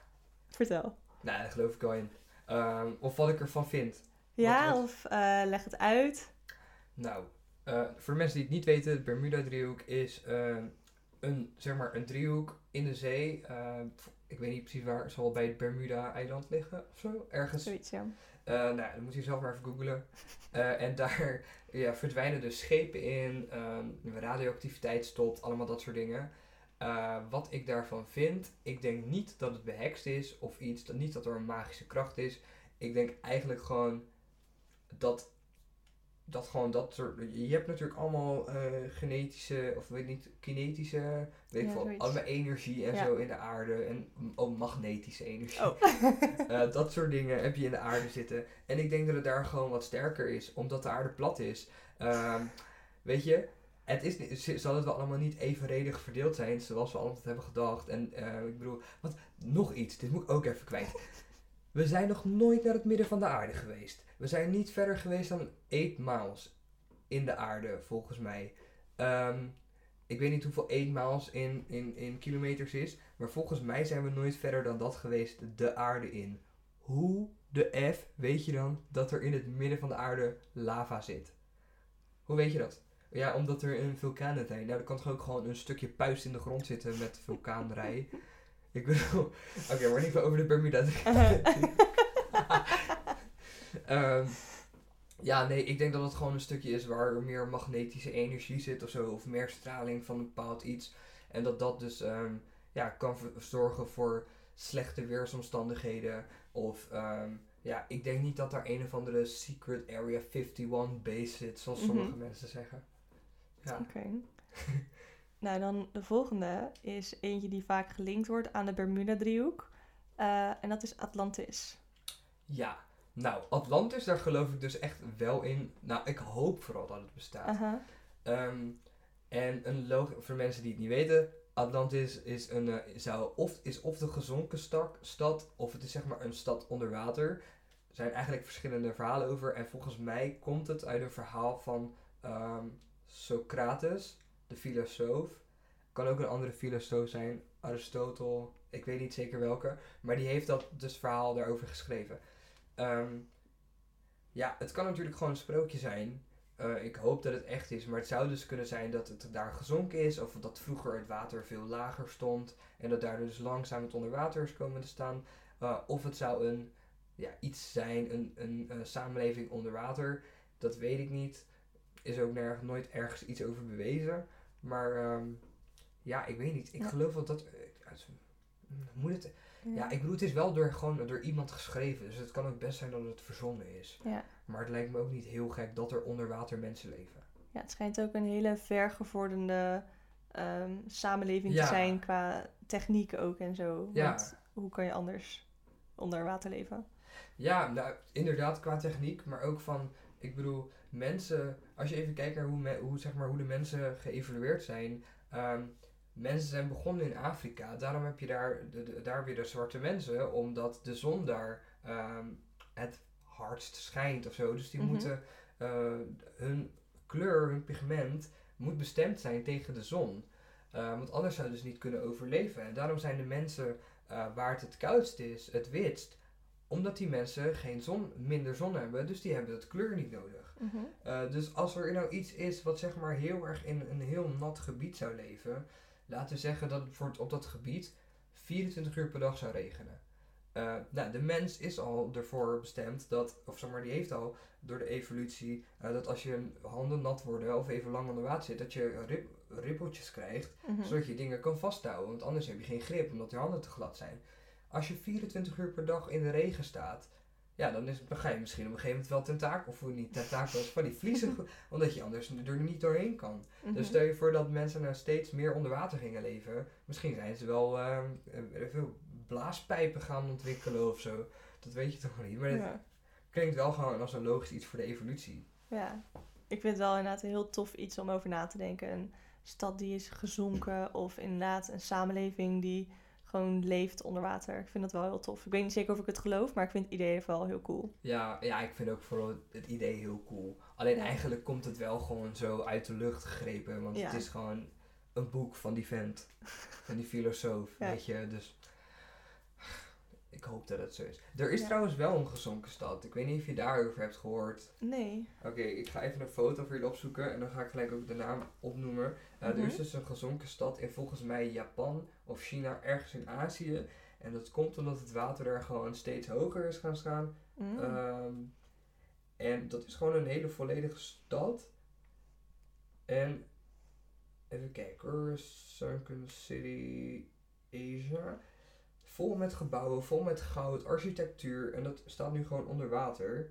Vertel. Nou, daar geloof ik wel in. Ehm, of wat ik ervan vind. Ja, wat- of eh, leg het uit. Nou, eh, voor de mensen die het niet weten, de Bermuda-driehoek is eh, een, zeg maar, een driehoek in de zee. Eh, ik weet niet precies waar, het zal bij het Bermuda-eiland liggen of zo, ergens. Zoiets, ja. Eh, nou, dan moet je zelf maar even googlen. En daar ja, verdwijnen dus schepen in, ehm, radioactiviteit stopt, allemaal dat soort dingen. Eh, wat ik daarvan vind, ik denk niet dat het behekst is of iets, dat, niet dat er een magische kracht is. Ik denk eigenlijk gewoon dat, dat gewoon dat soort, je hebt natuurlijk allemaal eh, genetische, of weet niet, kinetische, weet ik Ja, zoiets. allemaal energie en Ja. zo in de aarde. En oh, magnetische energie. Oh. Eh, dat soort dingen heb je in de aarde zitten. En ik denk dat het daar gewoon wat sterker is, omdat de aarde plat is. Ehm, weet je, het is, zal het wel allemaal niet evenredig verdeeld zijn, zoals we altijd hebben gedacht. En eh, ik bedoel, wat, nog iets, dit moet ik ook even kwijt. We zijn nog nooit naar het midden van de aarde geweest. We zijn niet verder geweest dan 8 miles in de aarde, volgens mij. Ehm, ik weet niet hoeveel 8 miles in, in, in kilometers is. Maar volgens mij zijn we nooit verder dan dat geweest de aarde in. Hoe de F weet je dan dat er in het midden van de aarde lava zit? Hoe weet je dat? Ja, omdat er een vulkaan zijn. Nou, er kan toch ook gewoon een stukje puist in de grond zitten met vulkaanrij. Ik bedoel... Oké, maar niet over de Bermuda. Ehm, ja, nee, ik denk dat het gewoon een stukje is waar er meer magnetische energie zit of zo. Of meer straling van een bepaald iets. En dat dat dus ehm, ja, kan zorgen voor slechte weersomstandigheden. Of ehm, ja, ik denk niet dat daar een of andere Secret Area 51 base zit, zoals Mhm. sommige mensen zeggen. Ja. Oké. nou, dan de volgende is eentje die vaak gelinkt wordt aan de Bermuda-driehoek. Eh, en dat is Atlantis. ja, nou, Atlantis, daar geloof ik dus echt wel in. Nou, ik hoop vooral dat het bestaat. Ehm, en een voor mensen die het niet weten, Atlantis is, een, eh, zou of, is of de gezonken stak, stad, of het is zeg maar een stad onder water. Er zijn eigenlijk verschillende verhalen over. En volgens mij komt het uit een verhaal van ehm, Socrates, de filosoof. Kan ook een andere filosoof zijn, Aristotel, ik weet niet zeker welke. Maar die heeft dat dus verhaal daarover geschreven. Ehm, ja, het kan natuurlijk gewoon een sprookje zijn. Eh, ik hoop dat het echt is, maar het zou dus kunnen zijn dat het daar gezonken is, of dat vroeger het water veel lager stond en dat daar dus langzaam het onder water is komen te staan. Eh, of het zou een, ja, iets zijn, een, een eh, samenleving onder water. Dat weet ik niet. Is ook nerg, nooit ergens iets over bewezen. Maar ehm, ja, ik weet niet. Ik Ja. geloof dat dat. eh, als- moet het, ja, ik bedoel, het is wel door, gewoon door iemand geschreven. Dus het kan ook best zijn dat het verzonnen is. Ja. Maar het lijkt me ook niet heel gek dat er onder water mensen leven. Ja, het schijnt ook een hele vergevorderde ehm, samenleving te zijn qua techniek ook en zo. Ja. Want hoe kan je anders onder water leven? Ja, nou, inderdaad qua techniek, maar ook van, ik bedoel, mensen, als je even kijkt naar hoe, me- hoe, zeg maar, hoe de mensen geëvalueerd zijn, ehm, mensen zijn begonnen in Afrika. Daarom heb je daar, de, de- daar weer de zwarte mensen, omdat de zon daar ehm, het hardst schijnt of zo. Dus die Mhm. moeten eh, hun kleur, hun pigment, moet bestemd zijn tegen de zon. Eh, want anders zouden ze niet kunnen overleven. En daarom zijn de mensen eh, waar het het koudst is, het witst. Omdat die mensen geen zon, minder zon hebben, dus die hebben het kleur niet nodig. Mhm. Eh, dus als er nou iets is wat zeg maar heel erg in een heel nat gebied zou leven, laten we zeggen dat het bijvoorbeeld op dat gebied 24 uur per dag zou regenen. Eh, nou, de mens is al ervoor bestemd dat, of zeg maar, die heeft al door de evolutie, eh, dat als je handen nat worden of even lang onder water zit, dat je rib, ribbeltjes krijgt, Mhm. zodat je dingen kan vasthouden. Want anders heb je geen grip, omdat je handen te glad zijn. Als je 24 uur per dag in de regen staat, ja, dan, is, dan ga je misschien op een gegeven moment wel tentakel, of niet tentakels, van die vliezen, omdat je anders er niet doorheen kan. Mhm. Dus stel je voor dat mensen nou steeds meer onder water gingen leven, misschien zijn ze wel ehm, eh, veel blaaspijpen gaan ontwikkelen of zo. Dat weet je toch niet, maar het ja. klinkt wel gewoon als een logisch iets voor de evolutie. ja, ik vind het wel inderdaad een heel tof iets om over na te denken. Een stad die is gezonken of inderdaad een samenleving die gewoon leeft onder water. Ik vind dat wel heel tof. Ik weet niet zeker of ik het geloof, maar ik vind het idee wel heel cool. Ja, ja, ik vind ook vooral het idee heel cool. Alleen Ja. eigenlijk komt het wel gewoon zo uit de lucht gegrepen. Want Ja. het is gewoon een boek van die vent. Van die filosoof, Ja. weet je. Dus ik hoop dat het zo is. Er is trouwens wel een gezonken stad. Ik weet niet of je daarover hebt gehoord. Nee. Oké, ik ga even een foto voor jullie opzoeken. En dan ga ik gelijk ook de naam opnoemen. Mhm. Er is dus een gezonken stad in volgens mij Japan of China, ergens in Azië. En dat komt omdat het water daar gewoon steeds hoger is gaan staan. Mm. Ehm, en dat is gewoon een hele volledige stad. En even kijken Sunken City, Asia. Vol met gebouwen, vol met goud, architectuur. En dat staat nu gewoon onder water.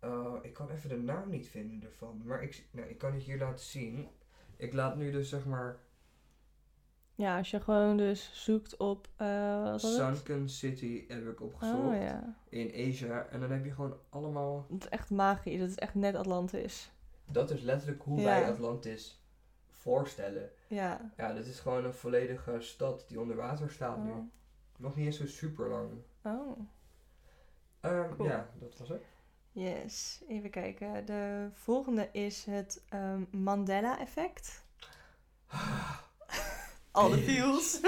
Eh, ik kan even de naam niet vinden ervan. Maar ik, nou, ik kan het hier laten zien. Ik laat nu dus zeg maar Ja, als je gewoon dus zoekt op... eh het? Sunken City heb ik opgezocht. Oh ja. in Asia. En dan heb je gewoon allemaal. Dat is echt magisch. Dat is echt net Atlantis. Dat is letterlijk hoe Ja. wij Atlantis voorstellen. Ja. Ja, dit is gewoon een volledige stad die onder water staat nu. Oh. Nog niet eens zo super lang. oh. Ehm, Cool. Ja, dat was het. Yes. Even kijken. De volgende is het ehm, Mandela-effect. All the feels.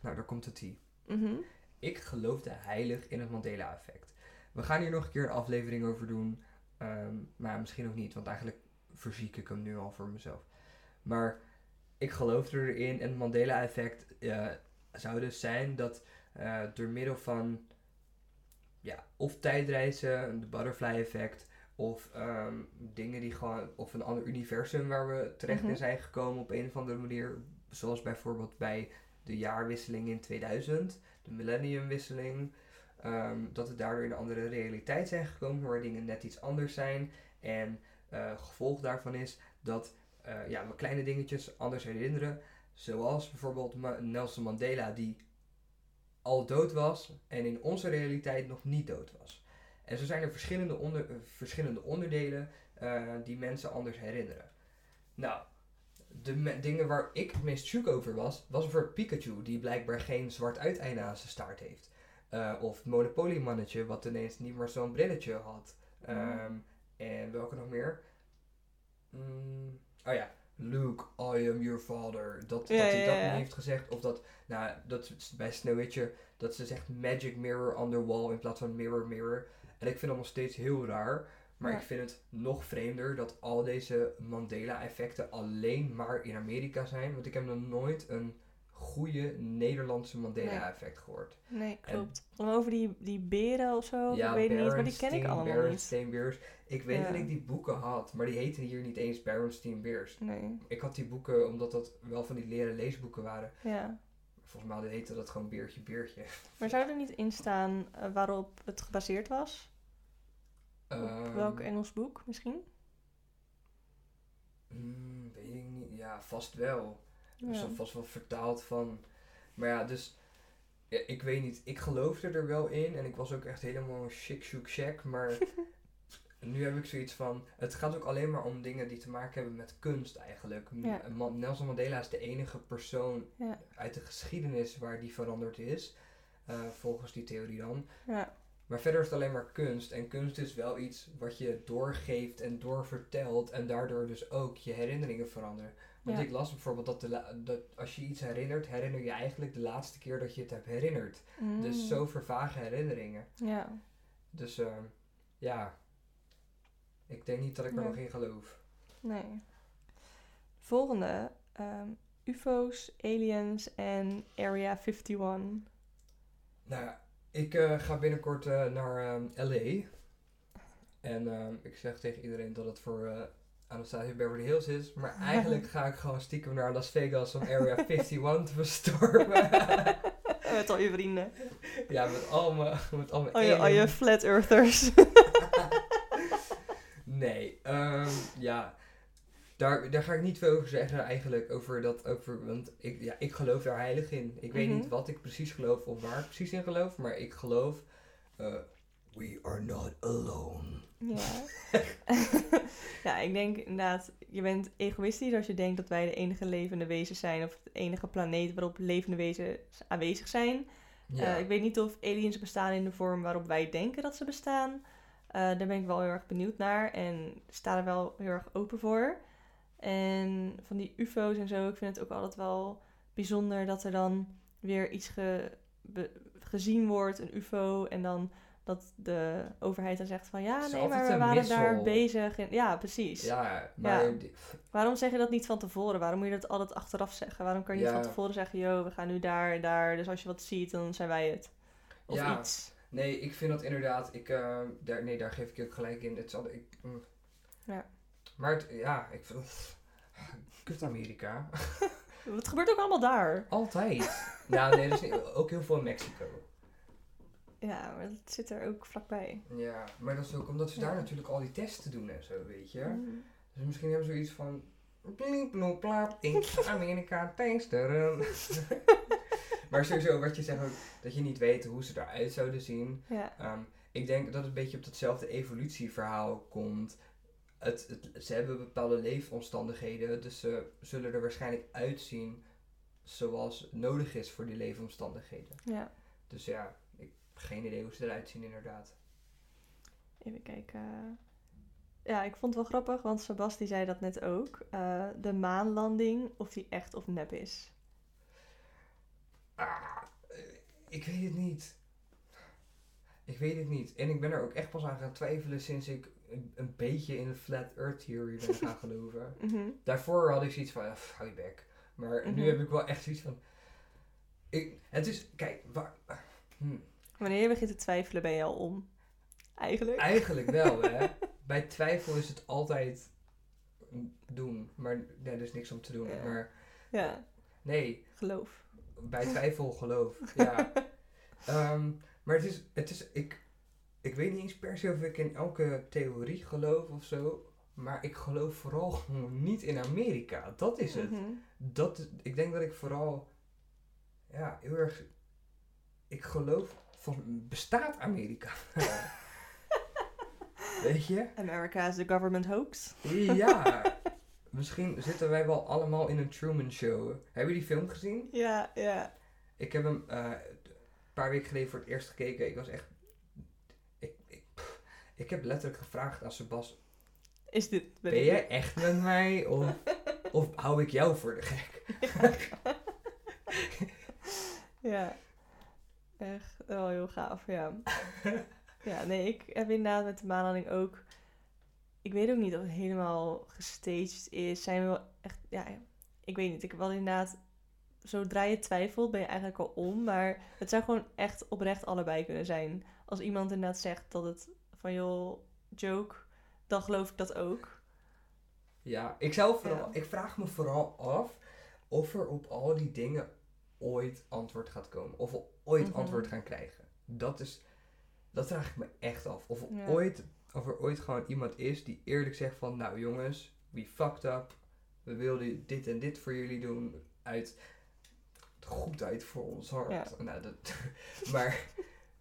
Nou, daar komt het ie. Mhm. Ik geloofde heilig in het Mandela-effect. We gaan hier nog een keer een aflevering over doen. ehm, maar misschien ook niet, want eigenlijk verziek ik hem nu al voor mezelf. Maar ik geloofde erin en het Mandela-effect eh, zou dus zijn dat eh, door middel van ja, of tijdreizen, de butterfly-effect, of ehm, dingen die gewoon, of een ander universum waar we terecht Mhm. in zijn gekomen op een of andere manier. Zoals bijvoorbeeld bij de jaarwisseling in 2000, de millenniumwisseling. ehm, dat we daardoor in een andere realiteit zijn gekomen waar dingen net iets anders zijn. En eh, gevolg daarvan is dat eh, ja, we kleine dingetjes anders herinneren. Zoals bijvoorbeeld Ma- Nelson Mandela die al dood was en in onze realiteit nog niet dood was. En zo zijn er verschillende, onder, eh, verschillende onderdelen eh, die mensen anders herinneren. Nou, de dingen waar ik het meest shook over was, was bijvoorbeeld Pikachu, die blijkbaar geen zwart uiteinde aan zijn staart heeft. Eh, of het Monopoly mannetje, wat ineens niet meer zo'n brilletje had. Ehm, En welke nog meer? Mm, oh ja, Luke, I am your father. Dat, Ja, dat hij dat ja. niet heeft gezegd. Of dat, nou, dat bij Sneeuwwitje, dat ze zegt magic mirror on the wall in plaats van mirror mirror. En ik vind dat nog steeds heel raar. Maar ik vind het nog vreemder dat al deze Mandela-effecten alleen maar in Amerika zijn. Want ik heb nog nooit een goede Nederlandse Mandela-effect gehoord. Nee, klopt. Dan over die, die beren of zo. Ja, ik weet niet, maar die ken ik allemaal Berenstain Bears. Ik weet Ja. dat ik die boeken had, maar die heten hier niet eens Berenstain niet. Nee, Ik had die boeken omdat dat wel van die leren leesboeken waren. ja. Volgens mij heette dat gewoon Beertje Beertje. Maar zou er niet in staan eh, waarop het gebaseerd was? Op Ehm, welk Engels boek misschien? mm, weet ik niet. Ja, vast wel. Ja. Is dan vast wel vertaald van. Maar ja, dus. Ja, ik weet niet. Ik geloofde er wel in. En ik was ook echt helemaal chic, shook, shack. Maar nu heb ik zoiets van, het gaat ook alleen maar om dingen die te maken hebben met kunst eigenlijk. Ja. Ma- Nelson Mandela is de enige persoon Ja. uit de geschiedenis waar die veranderd is, eh, volgens die theorie dan. Ja. Maar verder is het alleen maar kunst. En kunst is wel iets wat je doorgeeft en doorvertelt. En daardoor dus ook je herinneringen veranderen. Want Ja. ik las bijvoorbeeld dat, de dat als je iets herinnert, herinner je eigenlijk de laatste keer dat je het hebt herinnerd. Dus Mm. zo vervagen herinneringen. Ja. Dus ehm, ja, ik denk niet dat ik er nog in geloof. Nee. Volgende. ehm, UFO's, aliens en Area 51. Nou ja, ik eh, ga binnenkort eh, naar ehm, LA. En ik zeg tegen iedereen dat het voor eh Anastasia Beverly Hills is. Maar eigenlijk ga ik gewoon stiekem naar Las Vegas om Area 51 te bestormen. Met al je vrienden. ja, met al mijn, met al mijn Al je, al je alien- flat earthers. Nee, ehm, ja. Daar, daar ga ik niet veel over zeggen eigenlijk. Over dat, over, want ik, ja, ik geloof daar heilig in. Ik weet Mhm. niet wat ik precies geloof of waar ik precies in geloof. Maar ik geloof... eh, we are not alone. Ja. ja, ik denk inderdaad, je bent egoïstisch als je denkt dat wij de enige levende wezens zijn of de enige planeet waarop levende wezens aanwezig zijn. Ja. Eh, ik weet niet of aliens bestaan in de vorm waarop wij denken dat ze bestaan. Eh, daar ben ik wel heel erg benieuwd naar en sta er wel heel erg open voor. En van die UFO's en zo, ik vind het ook altijd wel bijzonder dat er dan weer iets ge- be- gezien wordt, een UFO, en dan dat de overheid dan zegt van ja, Het nee, maar we waren daar bezig. En, ja, precies. ja, maar... Ja. Waarom zeg je dat niet van tevoren? Waarom moet je dat altijd achteraf zeggen? Waarom kan je niet van tevoren zeggen, yo, we gaan nu daar en daar, dus als je wat ziet, dan zijn wij het. Of Ja. iets. Nee, ik vind dat inderdaad... Ik, eh, daar, nee, daar geef ik je ook gelijk in. Het altijd, ik, mm. Ja. Maar het, ja, ik vind... Kut Amerika. Wat gebeurt ook allemaal daar? Altijd. ja, nee, niet- ook heel veel in Mexico. Ja, maar dat zit er ook vlakbij. Ja, maar dat is ook omdat ze Ja. daar natuurlijk al die testen doen en zo, weet je. Mm. Dus misschien hebben ze zoiets van... Plap, in Amerika testen. maar sowieso, wat je zegt ook, dat je niet weet hoe ze eruit zouden zien. Ja. Ehm, ik denk dat het een beetje op datzelfde evolutieverhaal komt. Het, het, ze hebben bepaalde leefomstandigheden, dus ze zullen er waarschijnlijk uitzien zoals nodig is voor die leefomstandigheden. ja. Dus ja, geen idee hoe ze eruit zien inderdaad. Even kijken. Ja, ik vond het wel grappig, want Sebas die zei dat net ook. Eh, de maanlanding, of die echt of nep is. Ah, eh, ik weet het niet. Ik weet het niet. En ik ben er ook echt pas aan gaan twijfelen sinds ik een, een beetje in de flat earth theory ben gaan geloven. Mhm. Daarvoor had ik zoiets van, pff, hou je bek. Maar nu Mhm. heb ik wel echt zoiets van... Ik, het is, kijk, waar, hm, Wanneer je begint te twijfelen, ben je al om. Eigenlijk. eigenlijk wel hè. Bij twijfel is het altijd doen. Maar ja, er is niks om te doen. Ja. Maar Ja, nee, geloof. bij twijfel geloof. Ja. Ehm, maar het is, het is ik, ik weet niet eens per se of ik in elke theorie geloof of zo. Maar ik geloof vooral gewoon niet in Amerika. Dat is het. Mhm. Dat, ik denk dat ik vooral, ja, heel erg, ik geloof bestaat Amerika? Weet je? America is the government hoax. Ja. Misschien zitten wij wel allemaal in een Truman Show. Heb je die film gezien? Ja, ja. Ik heb hem eh, een paar weken geleden voor het eerst gekeken. Ik was echt. Ik, ik, pff, ik heb letterlijk gevraagd aan Sebas: Is dit... Ben jij echt met mij? Of, of hou ik jou voor de gek? Ja. Echt wel heel gaaf, ja. Ja, nee, ik heb inderdaad met de maanlanding ook... Ik weet ook niet of het helemaal gestaged is. Zijn we wel echt... Ja, ik weet niet. Ik heb wel inderdaad... Zodra je twijfelt, ben je eigenlijk al om. Maar het zou gewoon echt oprecht allebei kunnen zijn. Als iemand inderdaad zegt dat het van joh, joke, dan geloof ik dat ook. Ja, ik, zou vooral, Ja. ik vraag me vooral af of er op al die dingen ooit antwoord gaat komen. Of we ooit Mhm. antwoord gaan krijgen. Dat is, dat vraag ik me echt af. Of er, Ja. ooit, of er ooit gewoon iemand is die eerlijk zegt van, nou jongens, we fucked up. We wilden dit en dit voor jullie doen uit goedheid voor ons hart. Ja. Nou, dat, maar,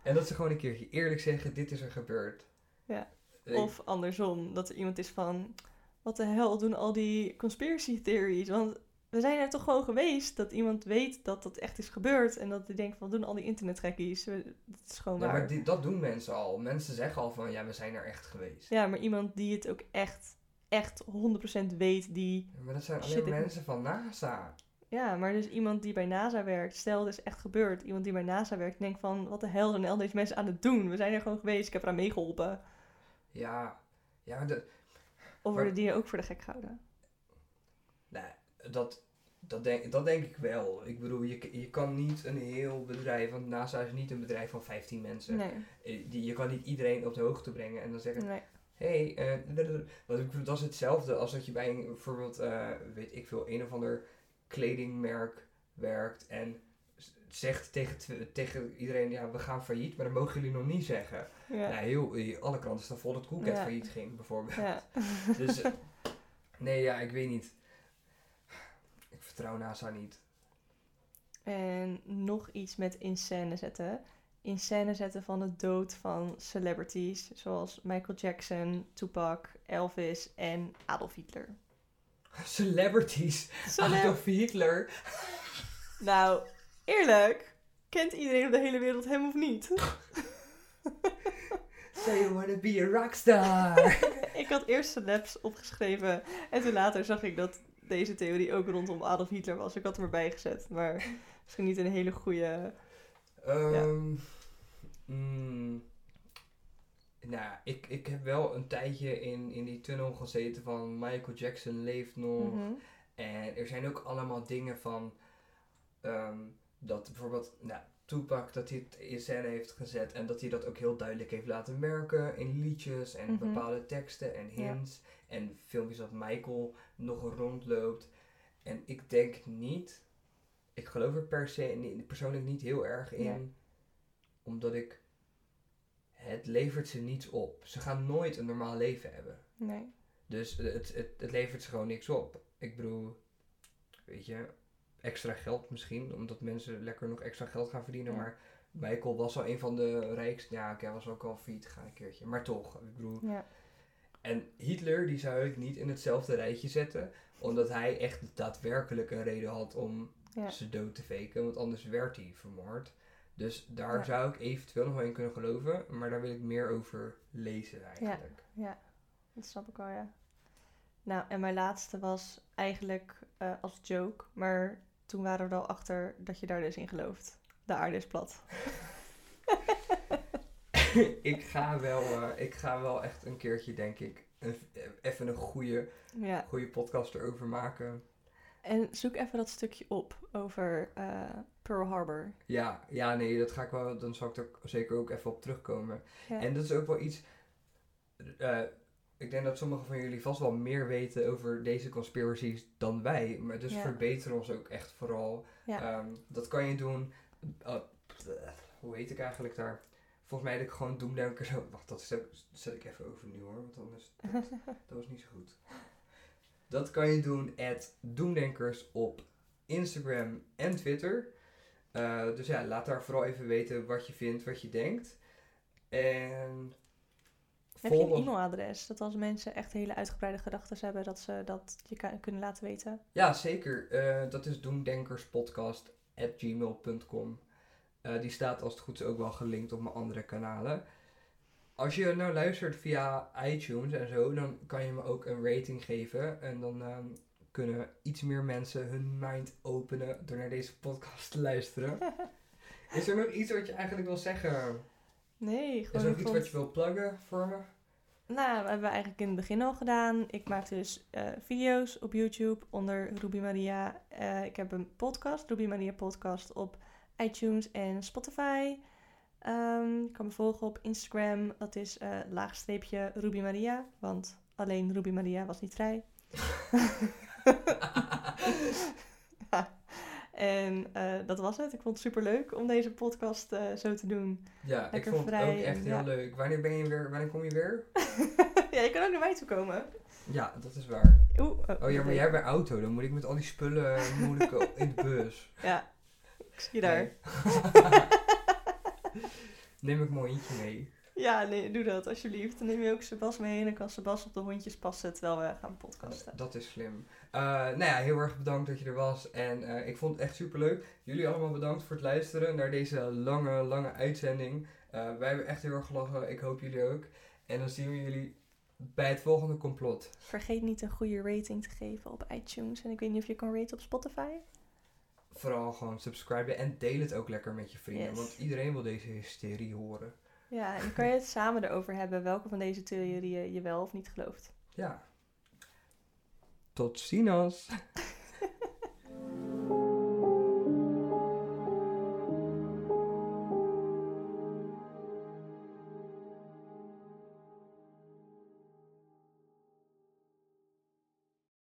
en dat ze gewoon een keertje eerlijk zeggen, dit is er gebeurd. Ja. Ik- Of andersom, dat er iemand is van... Wat de hel doen al die conspiracy theories? Want we zijn er toch gewoon geweest dat iemand weet dat dat echt is gebeurd. En dat die denkt van, doen al die internetgekkies? We- Dat is gewoon Ja, waar. maar die, dat doen mensen al. Mensen zeggen al van, ja, we zijn er echt geweest. Ja, maar iemand die het ook echt, echt 100% weet, die... Ja, Maar dat zijn alleen mensen van NASA. Ja, maar dus iemand die bij NASA werkt, stel het is echt gebeurd. Iemand die bij NASA werkt denkt van, wat de hel zijn al deze mensen aan het doen? We zijn er gewoon geweest, ik heb eraan meegeholpen. Ja, ja maar de, Of worden die ook voor de gek gehouden? Nou, dat, dat, denk, dat denk ik wel. Ik bedoel, je, je kan niet een heel bedrijf, want NASA is niet een bedrijf van 15 mensen. Nee, Eh, Die, je kan niet iedereen op de hoogte brengen en dan zeggen, nee. hey, eh, ik bedoel, dat is hetzelfde als dat je bij een, bijvoorbeeld, eh, weet ik veel, een of ander kledingmerk werkt en zegt tegen, tegen iedereen, ja, we gaan failliet, maar dat mogen jullie nog niet zeggen. Ja. Ja, heel, alle kranten staan vol dat Coolcat Ja. failliet ging, bijvoorbeeld. ja. Dus, nee, ja, ik weet niet. Vertrouw NASA niet. En nog iets met in scène zetten. In scène zetten van de dood van celebrities. Zoals Michael Jackson, Tupac, Elvis en Adolf Hitler. Celebrities. Celeb- Adolf Hitler. nou, eerlijk. Kent iedereen op de hele wereld hem of niet? So you wanna be a rockstar. ik had eerst celebs opgeschreven. En toen later zag ik dat deze theorie ook rondom Adolf Hitler was. Ik had hem erbij gezet. Maar misschien niet een hele goede... Mm, nou, ik, ik heb wel een tijdje in, in die tunnel gezeten van Michael Jackson leeft nog. Mhm. En er zijn ook allemaal dingen van ehm, dat bijvoorbeeld nou, Tupac dat hij het in scène heeft gezet en dat hij dat ook heel duidelijk heeft laten merken in liedjes en Mhm. bepaalde teksten en Ja. hints en filmpjes dat Michael nog rondloopt. En ik denk niet, ik geloof er per se niet- persoonlijk niet heel erg in, Ja. omdat ik het levert ze niets op. Ze gaan nooit een normaal leven hebben. Nee. Dus het, het, het levert ze gewoon niks op. Ik bedoel, weet je, extra geld misschien, omdat mensen lekker nog extra geld gaan verdienen. Ja. Maar Michael was al een van de rijkste. Ja, oké, hij was ook al failliet gegaan een keertje. Maar toch, ik bedoel. Ja. En Hitler, die zou ik niet in hetzelfde rijtje zetten, omdat hij echt daadwerkelijk een reden had om Ja. ze dood te faken, want anders werd hij vermoord. Dus daar Ja. zou ik eventueel nog wel in kunnen geloven, maar daar wil ik meer over lezen eigenlijk. Dat snap ik wel, ja. Nou, en mijn laatste was eigenlijk eh, als joke. Maar toen waren we er al achter dat je daar dus in gelooft. De aarde is plat. ik, ga wel, eh, ik ga wel echt een keertje, denk ik, een- even een goede, Ja. goede podcast erover maken. En zoek even dat stukje op over eh, Pearl Harbor. Ja, ja, nee, dat ga ik wel, dan zal ik er zeker ook even op terugkomen. Ja. En dat is ook wel iets, eh, ik denk dat sommigen van jullie vast wel meer weten over deze conspiracies dan wij. Maar dus Ja. verbeter ons ook echt vooral. Ja. Ehm, dat kan je doen, oh, hoe heet ik eigenlijk daar? Volgens mij dat ik gewoon doemdenker zo. Wacht, dat zet, zet ik even overnieuw hoor, want anders dat, dat was niet zo goed. Dat kan je doen at Doemdenkers op Instagram en Twitter. Eh, dus ja, laat daar vooral even weten wat je vindt, wat je denkt. En Heb je een e-mailadres? Dat als mensen echt hele uitgebreide gedachten hebben, dat ze dat je kan, kunnen laten weten. Ja, zeker. Eh, dat is doemdenkerspodcast.gmail.com. Eh die staat als het goed is ook wel gelinkt op mijn andere kanalen. Als je nou luistert via iTunes en zo, dan kan je me ook een rating geven. En dan ehm, kunnen iets meer mensen hun mind openen door naar deze podcast te luisteren. Is er nog iets wat je eigenlijk wil zeggen? Nee, Is gewoon er ik nog iets wat je wil pluggen voor me? Nou, we hebben eigenlijk in het begin al gedaan. Ik maak dus eh, video's op YouTube onder Ruby Maria. Eh, ik heb een podcast, Ruby Maria Podcast, op iTunes en Spotify. Ehm, je kan me volgen op Instagram. Dat is eh laagstreepje Ruby Maria. Want alleen Ruby Maria was niet vrij. En eh, dat was het. Ik vond het super leuk om deze podcast eh, zo te doen. Ja, ik vond het vrij ook echt en heel ja. leuk. Wanneer ben je weer? Wanneer kom je weer? ja, je kan ook naar mij toe komen. Ja, dat is waar. Oeh, Oh ja, maar jij een auto, dan moet ik met al die spullen eh, moet ik in de bus. Ja, ik zie je daar. Nee. Neem ik mijn eentje mee. Ja, nee, doe dat alsjeblieft. Dan neem je ook Sebas mee en dan kan Sebas op de hondjes passen terwijl we gaan podcasten. Dat is slim. Uh, nou ja, heel erg bedankt dat je er was. En uh, ik vond het echt super leuk. Jullie allemaal bedankt voor het luisteren naar deze lange, lange uitzending. Uh, wij hebben echt heel erg gelachen. Ik hoop jullie ook. En dan zien we jullie bij het volgende complot. Vergeet niet een goede rating te geven op iTunes. En ik weet niet of je kan raten op Spotify. Vooral gewoon subscriben en deel het ook lekker met je vrienden. Yes. Want iedereen wil deze hysterie horen. Ja, en dan kan je het samen erover hebben welke van deze theorieën je wel of niet gelooft. Ja. Tot ziens.